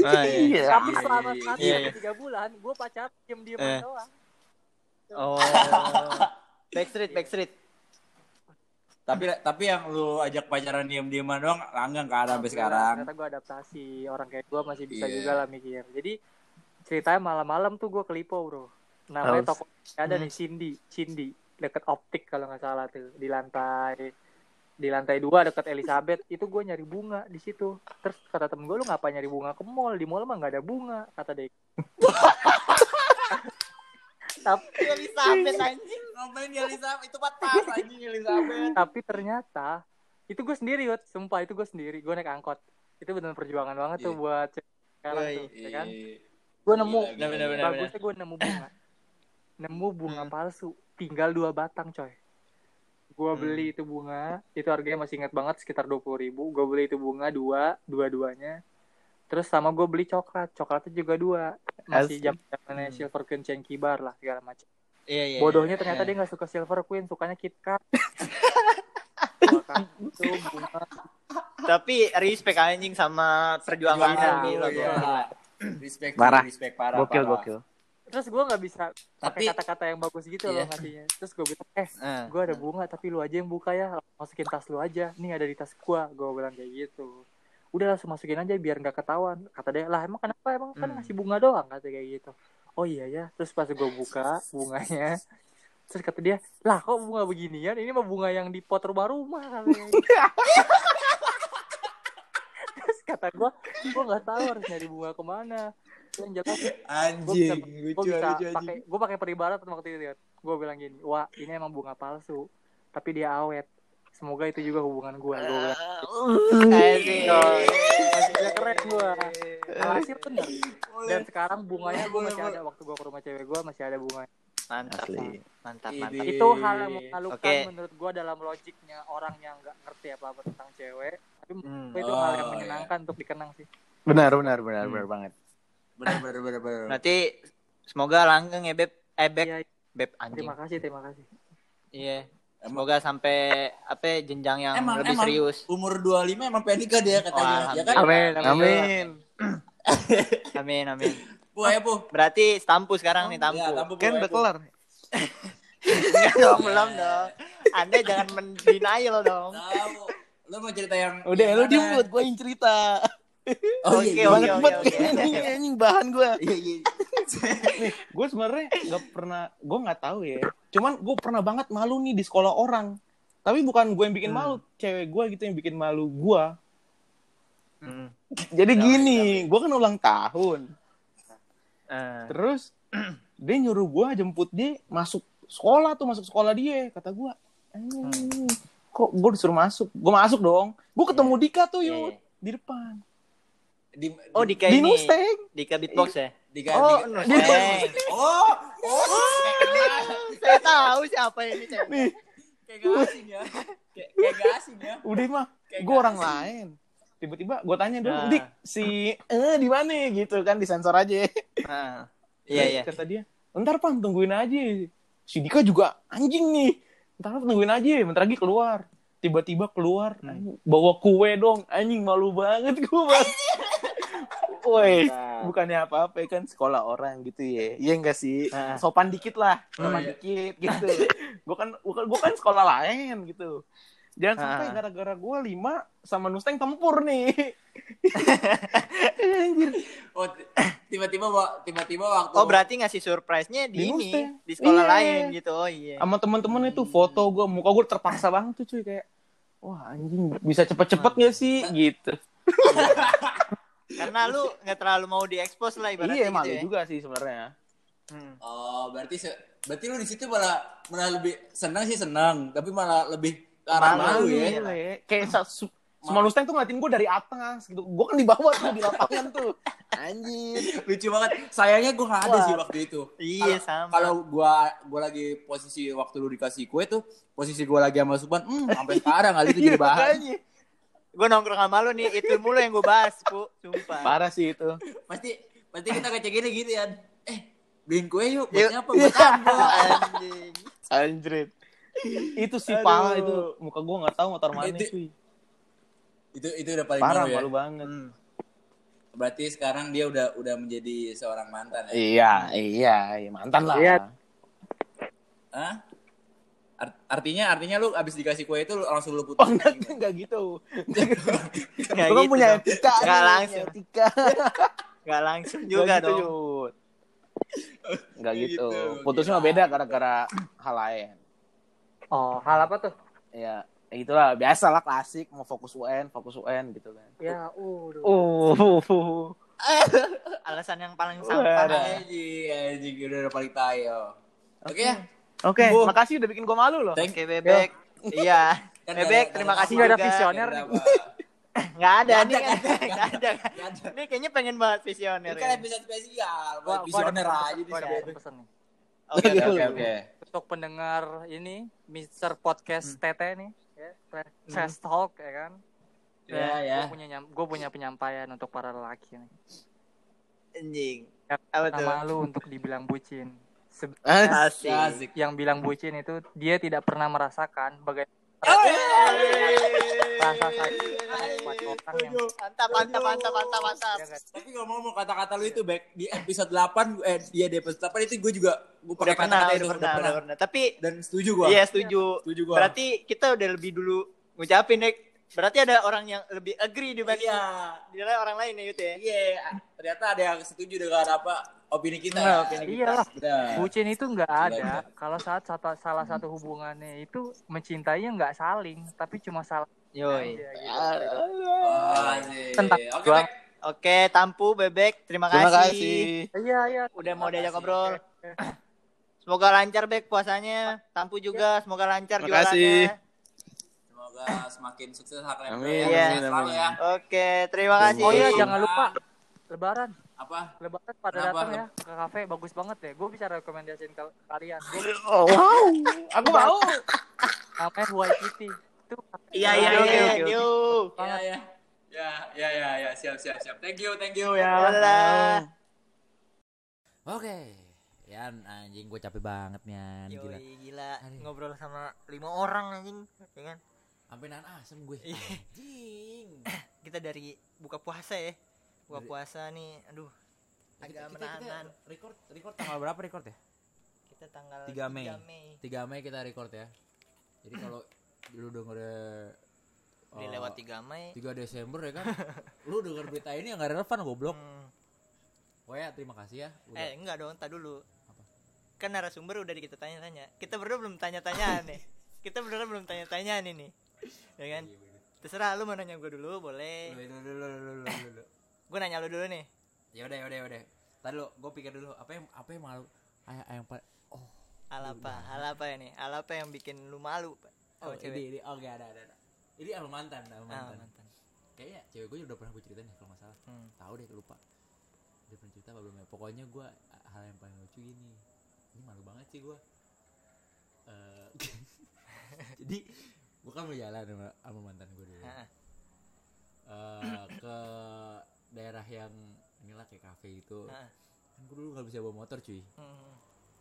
Ah, iya. tapi selama satu Iya, sampai iya. tiga bulan gue pacar diem diem Eh. doang Oh. Backstreet, backstreet. Tapi tapi yang lu ajak pacaran diam-diaman doang langgang kan sampai sekarang. ternyata gue adaptasi. Orang kayak gue masih bisa Iya. juga lah mikir. Jadi ceritanya malam-malam tuh gue ke Lipo bro. Namanya toko ada nih Cindy Cindy deket optik kalau nggak salah tuh. Di lantai di lantai dua deket Elizabeth. Itu gue nyari bunga di situ. Terus kata temen gue lu ngapain nyari bunga ke mall? Di mall mah nggak ada bunga kata dia tapi Elizabeth anjing. Ngapain di Elizabeth? Itu patas anjing Elizabeth. tapi ternyata itu gue sendiri Yot. sumpah itu gue sendiri gue naik angkot itu benar perjuangan banget tuh Iya. buat sekarang tuh ya kan Iya. gue nemu gila, Bener, bener, bagusnya gue nemu bunga nemu bunga Hmm. palsu tinggal dua batang coy gue Hmm. beli itu bunga itu harganya masih ingat banget sekitar dua puluh ribu gue beli itu bunga dua dua duanya terus sama gue beli coklat coklatnya juga dua masih jam zamannya silver queen cengki bar lah segala macam Iya, iya. bodohnya ternyata Iya. dia nggak suka silver queen sukanya kit kat Gua kasih itu bunga Tapi respect anjing sama perjuangan Iya, gila, iya. gila. Respect, Parah. respect parah. Gokil, parah. gokil. terus gue nggak bisa pakai Tapi- kata-kata yang bagus gitu Iya. loh ngasihnya terus gue bilang eh Eh. gue ada bunga tapi lu aja yang buka ya masukin tas lu aja nih ada di tas gua gue bilang kayak gitu udah langsung masukin aja biar nggak ketahuan kata dia. Lah emang kenapa? Emang kan Hmm. ngasih bunga doang kata kayak gitu. Oh iya ya terus pas gue buka bunganya terus kata dia lah kok bunga beginian? Ini mah bunga yang di pot rumah rumah terus kata gue gue nggak tahu harus nyari bunga ke mana. Yang bisa Anjing, gue bisa lucu pakai gue pakai peribarat waktu itu ya. Gue bilang gini wah ini emang bunga palsu tapi dia awet semoga itu juga hubungan gue gue masih bisa keren gue hasil bener dan sekarang bunganya gue masih ada waktu gue ke rumah cewek gue masih ada bunga Mantap. Asli. Mantap, mantap. itu hal yang memalukan Oke. menurut gue dalam logiknya orang yang nggak ngerti apa apa tentang cewek tapi Hmm. itu hal yang Oh, menyenangkan untuk dikenang sih Benar, benar, benar, Hmm. benar banget. Bener, bener, bener, bener. Berarti semoga langgeng ya Beb. Eh Beb, Iya, Beb anjing. terima kasih terima kasih Iya. Semoga sampai apa jenjang yang Emang, lebih emang. serius. Umur 25 emang pengen nikah dia katanya. Wah, ya kan? amin Amin. Amin, amin. Bu, ya, Bu. Berarti tampu sekarang nih tampu. Ya, tampu, Kan udah kelar. Enggak dong, belum dong. Anda jangan mendenial dong. Tahu. Lu mau cerita yang Udah, lu diem buat gue yang cerita. Oh, Oke, iya, iya. oke, Banget oke, banget oke. anjing, bahan gue. Iya, iya. Gue sebenarnya nggak pernah, gue nggak tahu ya. Cuman gue pernah banget malu nih di sekolah orang. Tapi bukan gue yang bikin Hmm. malu, cewek gue gitu yang bikin malu gue. Hmm. Jadi gini, gue kan ulang tahun. Eh, Terus dia nyuruh gue jemput dia masuk sekolah tuh, masuk sekolah dia. Kata gue, "Anjing, kok gue disuruh masuk? Gue masuk dong. Gue ketemu Dika tuh Iya, yuk iya. di depan. Di, Oh, di, Dika di ini. Mustang. Dika beatbox ya? di, di, Oh, di- Mustang. Oh, oh, Saya tahu siapa ini. cewek. Nih, kayak gak asing ya. Kayak, kayak gak asing ya. udah mah, Kayak gue orang asing. lain. Tiba-tiba gue tanya dong, Nah. Dik, si eh di mana gitu kan disensor aja. Nah. Iya, iya. Kata dia, ntar pan tungguin aja. Si Dika juga anjing nih. Ntar tungguin aja, bentar lagi keluar. Tiba-tiba keluar, Hmm. bawa kue dong. Anjing malu banget gue. Woi, bukannya apa-apa kan sekolah orang gitu ya. Iya enggak sih? Nah. Sopan dikit lah, sopan Hmm. dikit gitu. kan bukan gue kan sekolah lain gitu. Jangan sampai Ah. gara-gara gue lima sama Nusteng tempur nih. Anjir. Oh, tiba-tiba wa- tiba-tiba waktu Oh, berarti ngasih surprise-nya di, Di ini, Mustang. di sekolah Iya. lain gitu. Oh iya. sama temen-temen itu foto gue muka gue terpaksa banget tuh cuy kayak wah anjing bisa cepet-cepet gak sih gitu Karena lu nggak terlalu mau diekspos lah ibaratnya iya gitu malu ya. juga sih sebenarnya Hmm. Oh, berarti se- berarti lu di situ malah malah lebih senang sih senang, tapi malah lebih ke arah Malu, malu, iya. ya. Le. kayak semua Mustang tuh ngeliatin gue dari atas gitu gue kan di bawah tuh di lapangan tuh anjir Lucu banget. Sayangnya gue gak ada Wah. sih waktu itu. Iya, Kalau- sama. Kalau gua gua lagi posisi waktu lu dikasih kue tuh, posisi gua lagi sama Supan, hmm, sampai sekarang kali itu Iya, jadi bahan. Gue nongkrong sama lu nih itu mulu yang gue bahas pu sumpah Parah sih itu. Pasti pasti kita ngecekin gitu ya. Eh, beliin kue yuk. Yuk. Buat apa? Buat apa? anjing Anjrit. itu sih parah itu. Muka gua nggak tahu motor mana Itu- cuy. itu itu udah paling Parah malu ya. malu banget. Hmm. Berarti sekarang dia udah udah menjadi seorang mantan ya. Iya, iya, iya, mantan lah. Iya. Hah? Art- artinya artinya lu abis dikasih kue itu lu langsung lu putus. Oh enggak, enggak gitu. Nggak Gua kan gitu punya etika. Nggak nih, langsung. Etika. Nggak langsung juga gitu, dong Yud. Enggak Gitu, gitu. Putusnya kira. beda gara-gara hal lain. Oh, hal apa tuh? Ya, ya itulah biasa lah klasik mau fokus UN, fokus UN gitu kan. Ya, uh, Oh. alasan yang paling sampah ada. Anjing, anjing udah udah paling tayo. Oke ya. Oke, Bu. makasih udah bikin gua malu loh. Thank oke bebek iya Kan bebek terima kasih Nggak ada visioner. Nggak ada nih nggak ada ini kayaknya pengen banget visioner Ini kan ya. episode spesial. gua, gua ada Visioner aja di gua ada sana. pesan nih. oke Oke oke. Untuk pendengar ini, Mr. Podcast TT nih, ya, Trash Talk ya kan. Ya ya. Gue punya nyam- gua punya penyampaian untuk para lelaki nih. anjing Ya, apa tuh Nama lu untuk dibilang bucin. Sebe- asik Asik. yang bilang bucin itu dia tidak pernah merasakan bagaimana rasa sakit buat orang yang mantap mantap mantap mantap mantap Ya. Tapi ngomong mau kata-kata lu itu back di episode 8 eh dia di episode 8 itu gue juga gue pakai pernah kata-kata itu pernah udah pernah tapi dan setuju gua. iya setuju Setuju gua. berarti kita udah lebih dulu ngucapin Nek. Berarti ada orang yang lebih agree dibanding iya. dibanding orang lain ya Yud ya Iya, ternyata ada yang setuju dengan apa opini kita. Nah, opini kita. Iyalah. Bucin itu nggak ada kalau saat satu, salah satu hubungannya itu mencintainya nggak saling tapi cuma salah yoi aja gitu. Oh, asik. Tentang Oke, doang. Bek. oke tampu bebek terima, Terima kasih. kasih. iya iya udah mau diajak ngobrol semoga lancar bek puasanya tampu juga semoga lancar Terima kasih. Semoga semakin sukses hak Amin, Iya. amin, Selalu amin. ya. oke terima kasih oh iya Iya. jangan lupa lebaran Apa? lebaran pada Kenapa? datang ya ke kafe bagus banget ya gue bisa rekomendasiin ke kalian Gua Oh, wow. Aku mau. namanya Waikiki itu iya iya iya oke, oke. yuk Ya, ya. Ya, ya, ya, ya, siap, siap, siap. Thank you, thank you ya. Dadah. Oke. Yan, anjing gue capek banget nih, Yan. Gila. Gila Aduh. ngobrol sama lima orang anjing ya kan Sampai nahan asem gue. Iya. Anjing. kita dari buka puasa ya buka Dari- puasa nih aduh Kita, agak kita, menahan kita record, record tanggal berapa record ya? kita tanggal 3 Mei. Mei 3 Mei kita record ya. Jadi kalau lu denger udah lewat 3 Mei 3 Desember ya kan. lu denger berita ini yang gak relevan goblok. Hmm. Oh ya, terima kasih ya. Udah. eh enggak dong tak dulu Apa? kan narasumber udah kita tanya-tanya kita berdua belum tanya-tanya nih kita berdua belum tanya-tanya nih nih ya kan terserah lu mau nanya gue dulu boleh Lu, lu, lu, lu, lu, lu, lu, lu. gue nanya lu dulu nih Ya udah, ya udah, ya udah. Tadi lu, gue pikir dulu apa yang apa yang malu. Ayah, yang oh, hal apa hal apa nih hal apa yang bikin lu malu oh, Oh, cewek. ini, ini, oke ada, ada, ada. Ini sama mantan, sama Ah, mantan. mantan. Kayaknya cewek gue udah pernah gue ceritain ya kalau nggak salah. Hmm. Tahu deh, lupa. Dia pernah cerita apa belum ya? Pokoknya gue hal yang paling lucu gini. Ini malu banget sih gue. Eh, jadi gue kan mau jalan sama, sama mantan gue dulu. Eh, ke daerah yang inilah kayak kafe itu. Kan gue dulu nggak bisa bawa motor cuy. Hmm.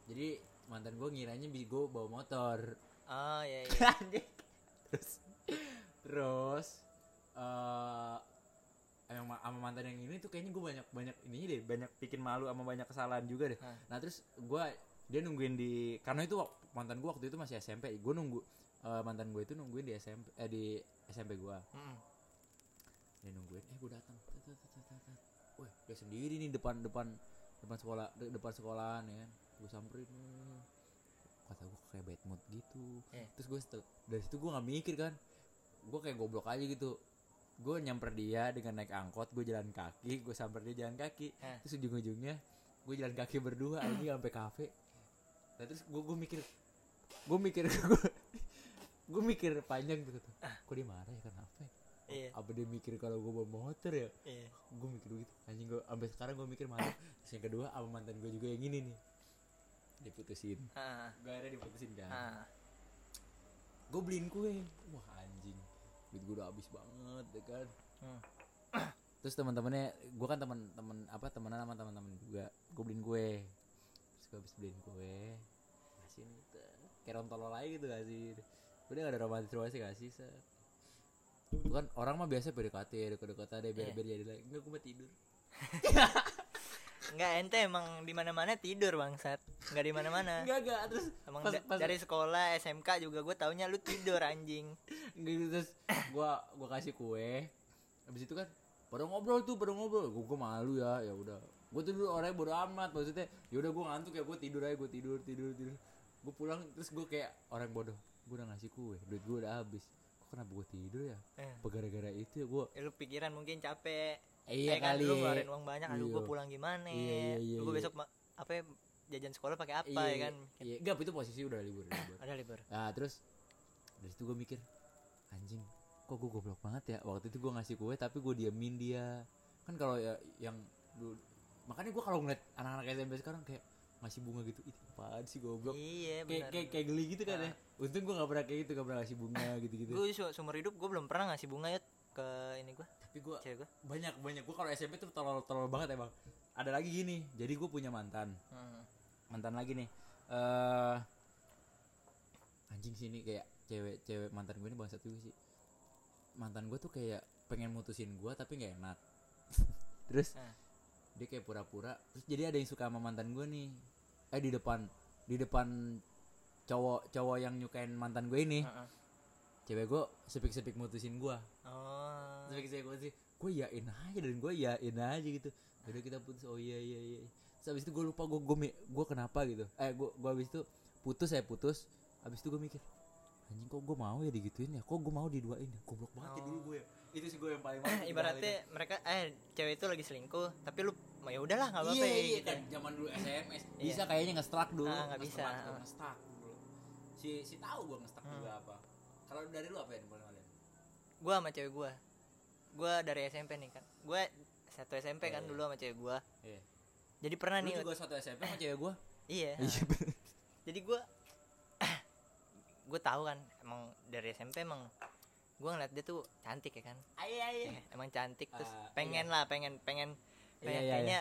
Jadi mantan gue ngiranya gue bawa motor. oh iya iya terus terus eh emang ma- sama mantan yang ini tuh kayaknya gue banyak banyak ini deh banyak bikin malu sama banyak kesalahan juga deh Hah. nah terus gue dia nungguin di karena itu mantan gue waktu itu masih SMP gue nunggu eh, mantan gue itu nungguin di SMP eh di SMP gue Hmm. dia nungguin eh gue datang. Wah dia sendiri nih depan depan depan sekolah de- depan sekolahan ya kan. Gue samperin eh. kata gue kayak bad mood gitu. Iya. terus gue dari situ gue nggak mikir kan. Gue kayak goblok aja gitu. Gue nyamper dia dengan naik angkot gue jalan kaki gue samper dia jalan kaki. Eh. terus ujung ujungnya gue jalan kaki berdua aja sampai kafe. Nah, terus gue gue mikir gue mikir gue gue mikir panjang gitu tuh. Kok dia marah ya? Kenapa ya? iya. Apa dia mikir kalau gue bawa motor ya? Iya. Gue mikir begitu. Anjing gue sampai sekarang gue mikir marah. Terus yang kedua sama mantan gue juga yang ini nih? Diputusin. Ah, gue akhirnya diputusin kan. Ah. gue beliin kue. Wah anjing. Duit gue udah habis banget ya kan? Hmm. terus teman-temannya gue kan teman-teman apa temenan sama teman-teman juga. Gue beliin kue. Terus gue habis beliin kue. Kasih nih kayak rontol lagi gitu kasih udah gak ada romantis romantis kasih se kan orang mah biasa PDKT deket-deket ada biar Iya. biar jadi lagi enggak gue mah tidur Enggak ente emang di mana-mana tidur bangsat. Enggak di mana-mana. enggak enggak terus Emang pas, pas, dari sekolah SMK juga gue taunya lu tidur anjing. gitu terus gua gua kasih kue habis itu kan pada ngobrol tuh pada ngobrol gua, gua malu ya ya udah gua tuh dulu orangnya bodo amat maksudnya ya udah gua ngantuk ya gua tidur aja gua tidur tidur tidur gua pulang terus gua kayak orang bodoh gua udah ngasih kue duit gua udah habis. Kok kenapa gua tidur ya? Eh. gara-gara itu ya gua? Ya, lu pikiran mungkin capek. Eh, iya Eh, kan kali. lu ngeluarin uang banyak aduh Iya. gue pulang gimana? Iya, iya, iya, gue iya. besok ma- apa ya, jajan sekolah pakai apa iya, ya kan? iya. Enggak itu posisi udah libur udah libur. Ada libur. Nah terus dari situ gue mikir anjing kok gue goblok banget ya? Waktu itu gue ngasih kue tapi gue diamin dia. Kan kalau ya yang dulu makanya gue kalau ngeliat anak-anak SMP sekarang kayak ngasih bunga gitu itu apaan sih goblok? Iya kayak kayak kayak geli gitu kan ya. Untung gue gak pernah kayak gitu gak pernah ngasih bunga gitu gitu gue seumur hidup gue belum pernah ngasih bunga ya ke ini gue tapi gue banyak banyak gue kalau SMP tuh tolol tolol banget emang. Ada lagi gini jadi gue punya mantan. Hmm. mantan lagi nih eh anjing sini kayak cewek cewek mantan gue ini bangsat juga sih. Mantan gue tuh kayak pengen mutusin gue tapi nggak enak. Terus Ah. dia kayak pura-pura terus jadi ada yang suka sama mantan gue nih eh di depan di depan cowok cowok yang nyukain mantan gue ini. Heeh. cewek gue sepik-sepik mutusin gue oh. Sepik-sepik mutusin gue yain aja dan gue yain aja gitu. Udah kita putus. Oh iya iya iya. Terus abis itu gue lupa gue gue gue kenapa gitu. Eh gue gue abis itu putus saya putus. Abis itu gue mikir anjing kok gue mau ya digituin ya? Kok gue mau diduain ya? Goblok banget ya dulu gue ya. Itu sih gue yang paling males ibaratnya mereka eh cewek itu lagi selingkuh tapi lu ya udahlah nggak apa-apa iya ya, iya gitu. kan zaman dulu SMS Iya. bisa kayaknya nge-struck dulu Ah, nggak bisa. Nge-struck, nge-struck dulu. Si si tahu gue nge-struck Hmm. juga apa. Kalau dari lu apa yang boleh kalian? Gue sama cewek gue gue dari SMP nih kan. Gue satu SMP kan Iya. dulu sama cewek gue iya. Jadi pernah lu nih juga satu SMP sama cewek gue iya. Iya. Bener. Jadi gue gue tahu kan emang dari SMP emang gue ngeliat dia tuh cantik ya kan? Iya iya. Emang cantik terus Ah, pengen lah pengen pengen Iya, pengen iya, kayaknya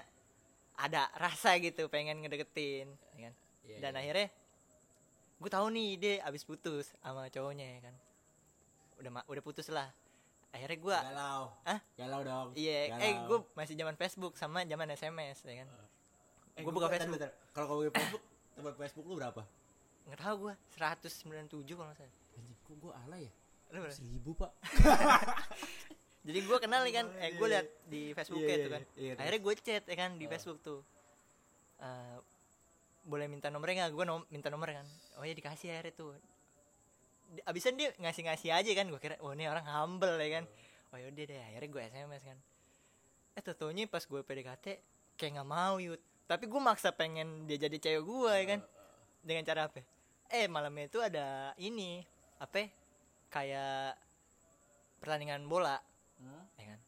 ada rasa gitu pengen ngedeketin ya kan? Iya, dan iya. akhirnya gue tahu nih dia abis putus sama cowoknya ya kan? Udah udah putus lah. Akhirnya gue galau. Hah? galau dong. Iya Galau. eh gue masih zaman Facebook sama zaman SMS ya kan? Eh, gua buka Facebook. kalau kau buka Facebook tempat Facebook lu berapa? Nggak tahu gue 197 kalau nggak salah. Anjing kok gue alay ya? Lu berapa? seribu pak jadi gue kenal nih kan eh gue liat di Facebook Iya, itu iya, kan. iya, akhirnya gue chat ya kan di Ah. Facebook tuh. Eh, boleh minta nomornya nggak? Gue nom minta nomor kan. Oh ya dikasih akhirnya tuh. Abisan dia ngasih ngasih aja kan gue kira oh ini orang humble ya kan. Oh yaudah deh akhirnya gue SMS kan. Eh tentunya pas gue PDKT kayak nggak mau yut tapi gue maksa pengen dia jadi cewek gue ya kan. Dengan cara apa? Eh malamnya itu ada ini apa ya, kayak pertandingan bola Hah? ya kan?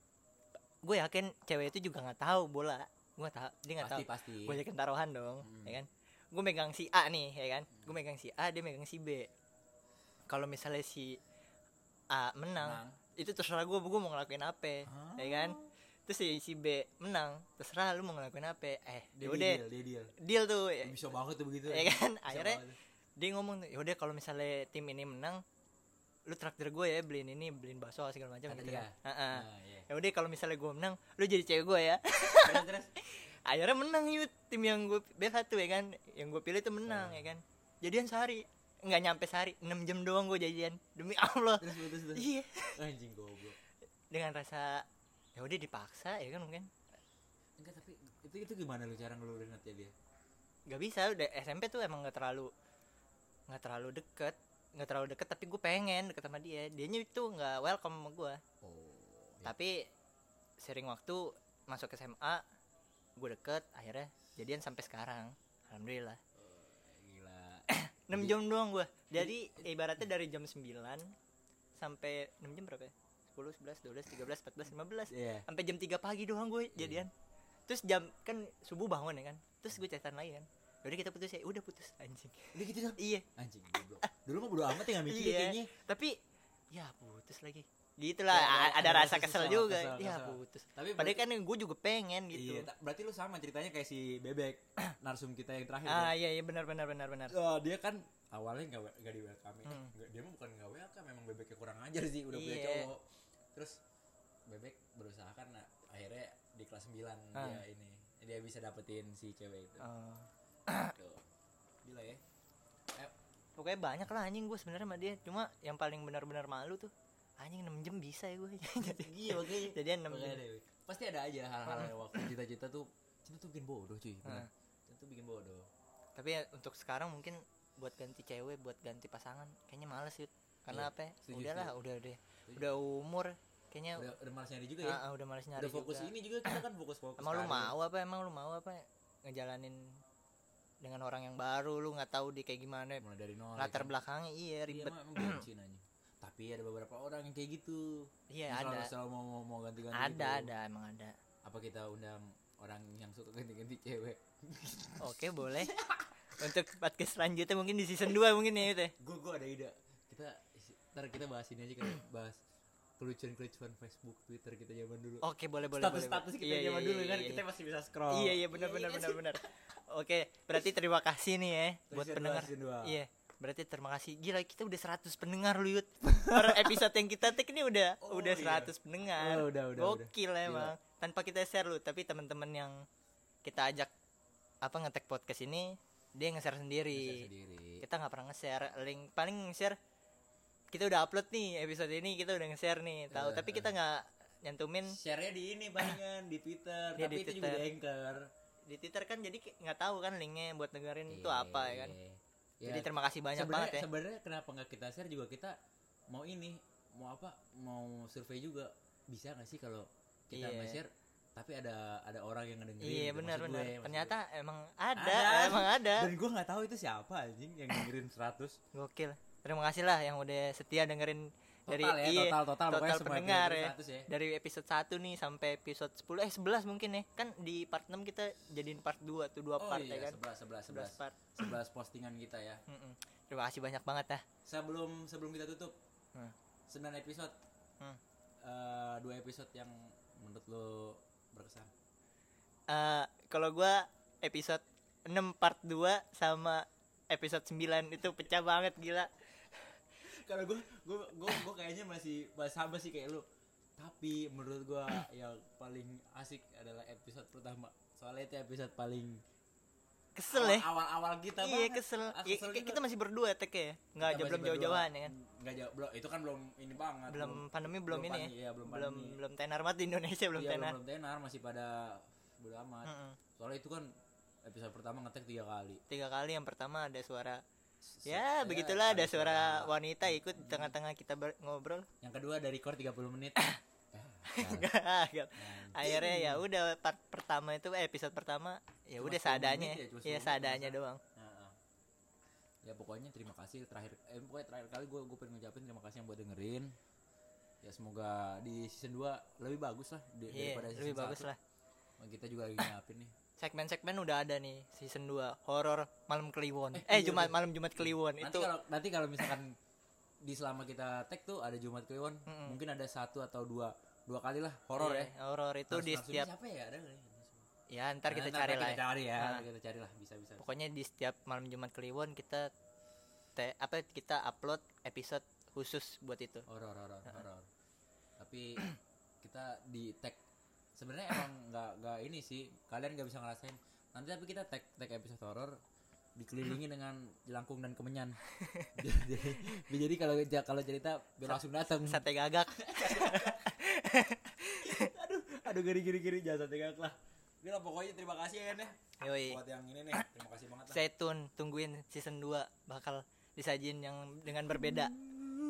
Gue yakin cewek itu juga nggak tahu bola. Gue tahu dia nggak tahu. pasti. Gue yakin taruhan dong Hmm. ya kan? Gue megang si A nih ya kan? Gue megang si A dia megang si B. Kalau misalnya si A menang, Menang. itu terserah gue gue mau ngelakuin apa Ah. ya kan? Terus si, si B menang terserah lu mau ngelakuin apa. Eh dia yaudah deal dia deal. deal tuh ya, bisa banget tuh begitu. Ya kan? Akhirnya banget. dia ngomong yaudah kalau misalnya tim ini menang lu traktir gue ya beliin ini beliin bakso segala macam gitu kan. Heeh. Ah, iya. ya udah kalau misalnya gue menang lu jadi cewek gue ya. Terus terus? Akhirnya menang yuk. Tim yang gue B1 ya kan? Yang gue pilih itu menang Ah. ya kan? Jadian sehari. Nggak nyampe sehari 6 jam doang gue jadian. Demi Allah. Terus terus terus? Iya. Anjing goblok. Dengan rasa ya udah dipaksa ya kan mungkin. Enggak tapi itu itu gimana lu cara ngelurin hati dia? Nggak bisa udah SMP tuh emang nggak terlalu nggak terlalu deket nggak terlalu deket tapi gue pengen deket sama dia. Dianya itu nggak welcome sama gue oh tapi sering waktu masuk SMA gue deket akhirnya jadian sampai sekarang. Alhamdulillah. Gila. 6 jam doang gue jadi ibaratnya dari jam 9 sampai 6 jam berapa ya? 10, 11, 12, 13, 14, 15 Iya. sampai jam 3 pagi doang gue jadian. Terus jam kan subuh bangun ya kan. Terus gue chatan lagi kan udah kita putus ya udah putus anjing udah gitu dong iya anjing goblok dulu mah bodo amat ya nggak mikir iya kayaknya tapi ya putus lagi gitu lah Ya, ada rasa kesel, juga kesel, ya kesel. putus Tapi padahal kan gue juga pengen gitu Iya, berarti lu sama ceritanya kayak si Bebek narsum kita yang terakhir. ah ya. iya iya benar benar benar benar Oh, dia kan awalnya nggak nggak di welcome Hmm. dia mah bukan nggak welcome memang bebeknya kurang ajar sih udah punya Iya. cowok terus bebek berusaha kan nah, akhirnya di kelas 9 Ah. dia ini dia bisa dapetin si cewek itu Oh. Tuh. gila ya. Eh, pokoknya banyak lah anjing gue sebenarnya sama dia. Cuma yang paling benar-benar malu tuh anjing 6 jam bisa ya gue jadi iya makanya. jadi 6 makanya jam. deh, pasti ada aja hal-hal yang waktu cita-cita tuh cinta tuh bikin bodoh cuy cinta tuh bikin bodoh. Tapi ya, untuk sekarang mungkin buat ganti cewek buat ganti pasangan kayaknya males sih karena Iya, apa ya? setuju, udahlah setuju. udah deh. Udah umur kayaknya udah, udah malas nyari juga ya? Ah, udah males nyari udah fokus juga. ini juga kita kan fokus fokus emang lu mau apa emang lu mau apa? Ngejalanin dengan orang yang baru lu nggak tahu dia kayak gimana mulai dari nol latar ya kan? belakangnya iya Iya, ribet emang, emang bensin aja. Tapi ada beberapa orang yang kayak gitu. iya Yang selalu, ada selalu mau mau, mau ganti-ganti. ada gitu. ada emang ada Apa kita undang orang yang suka ganti-ganti cewek? oke boleh untuk podcast selanjutnya mungkin di season 2 mungkin ya itu ya. Gue gue ada ide. Kita ntar kita bahas ini aja kali bahas kelucuan-kelucuan Facebook, Twitter kita zaman dulu. oke boleh boleh boleh Status-status kita Iya, iya, zaman iya, dulu iya, kan iya. kita masih bisa scroll. Iya iya benar benar benar benar. Oke, berarti terima kasih nih ya buat pendengar. Iya, berarti terima kasih. Gila kita udah 100 pendengar lu Yud. Per episode yang kita take ini udah Oh, udah iya. 100 pendengar. Oh, udah, udah, Gokil udah. emang. Tanpa kita share lu, tapi teman-teman yang kita ajak apa ngetek podcast ini dia nge-share sendiri. Bisa sendiri. Kita nggak pernah nge-share link paling nge-share kita udah upload nih episode ini kita udah nge-share nih tahu. Eh, tapi kita nggak nyantumin. Share-nya di ini palingan di Twitter, Iya, tapi di itu juga Twitter. di Anchor. di Twitter kan jadi nggak tahu kan linknya buat dengerin itu Iya. apa ya kan? Ya, jadi terima kasih banyak banget ya. sebenarnya kenapa nggak kita share juga kita mau ini mau apa mau survei juga. Bisa nggak sih kalau kita Iya. nge-share tapi ada ada orang yang ngedengerin iya gitu, benar benar. gue, ternyata emang ada, Ada. emang ada. Dan gue nggak tahu itu siapa anjing yang dengerin 100 gokil terima kasih lah yang udah setia dengerin dari total ya iya, total total, pokoknya semua pendengar ya. 100 ya dari episode 1 nih sampai episode 10 eh 11 mungkin ya. Kan di part 6 kita jadiin part 2 tuh dua oh part iya ya kan? 11 11 11 part. 11 11 postingan kita ya. Mm-mm. terima kasih banyak banget ya. Sebelum sebelum kita tutup Hmm. 9 episode. Hmm. eh, dua episode yang menurut lo berkesan? Eh, kalau gua episode 6 part 2 sama episode 9 itu pecah banget gila kalau gue gue gue gue kayaknya masih sama sih kayak lu. Tapi menurut gue yang paling asik adalah episode pertama. Soalnya itu episode paling kesel ya. awal awal kita iya banget. kesel, Ah, Ya, kesel juga. kita masih berdua tek ya? Nggak aja masih belum jauh-jauhan ya? Kan nggak jauh belum itu kan belum ini banget belum pandemi belum, ini pandemi, ya? iya, belum belum pandemi. belum tenar banget di Indonesia belum Iya, tenar. belum tenar masih pada bodo amat. Mm-mm. soalnya itu kan episode pertama ngetek tiga kali. Tiga kali yang pertama ada suara ya ya, begitulah ada suara wanita ikut di tengah-tengah kita ber- ngobrol. Yang kedua dari core 30 menit. Ah, akhirnya ya udah part pertama itu eh, episode pertama ya udah 10 seadanya. ya, cuma 10 ya seadanya doang. Nah, ya pokoknya terima kasih terakhir eh pokoknya terakhir kali gue gue pengen ngucapin terima kasih yang buat dengerin. Ya semoga di season 2 lebih bagus lah di- iya daripada season lebih bagus 1. lah. Kita juga lagi nyiapin nih segmen-segmen udah ada nih season 2 horor malam kliwon Eh, eh, iya, Jumat iya. malam Jumat kliwon nanti itu kalau nanti kalau misalkan di selama kita tag tuh ada Jumat Kliwon Mm-mm. mungkin ada satu atau dua dua kali lah horor Iya, ya horor itu di Narsum-narsumnya setiap siapa ya ada ya? ya ntar kita Nah, cari lah kita ya. cari ya Nah. ntar kita cari lah bisa, bisa. pokoknya di setiap malam Jumat kliwon kita te, apa kita upload episode khusus buat itu horor horor horor tapi kita di tag sebenarnya emang nggak nggak ini sih kalian nggak bisa ngerasain. Nanti tapi kita tag tag episode horor dikelilingi dengan jelangkung dan kemenyan. Jadi jadi kalau kalau cerita biar langsung datang sate gagak. Aduh aduh giri giri giri jangan sampai gak lah. Ini lah pokoknya terima kasih ya Yan, ya. Yoi. Buat yang ini nih terima kasih banget lah. Stay tune tungguin season 2 bakal disajin yang dengan berbeda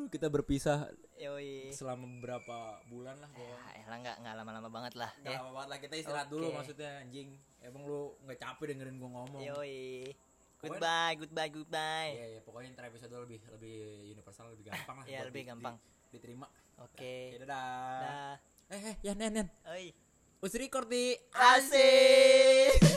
kita berpisah yoi. selama beberapa bulan lah pokoknya ya elah nggak nggak lama-lama banget lah Gak ya. lama banget lah kita istirahat dulu Oke. maksudnya anjing. Emang lu gak capek dengerin gua ngomong? Yoi. Goodbye goodbye goodbye. Iya iya pokoknya ntar episode lebih lebih universal lebih gampang lah Iya, lebih di- gampang. di- diterima. Oke. Oke dadah. Dah Eh eh Yan Yan Yan. Oi Us record di asik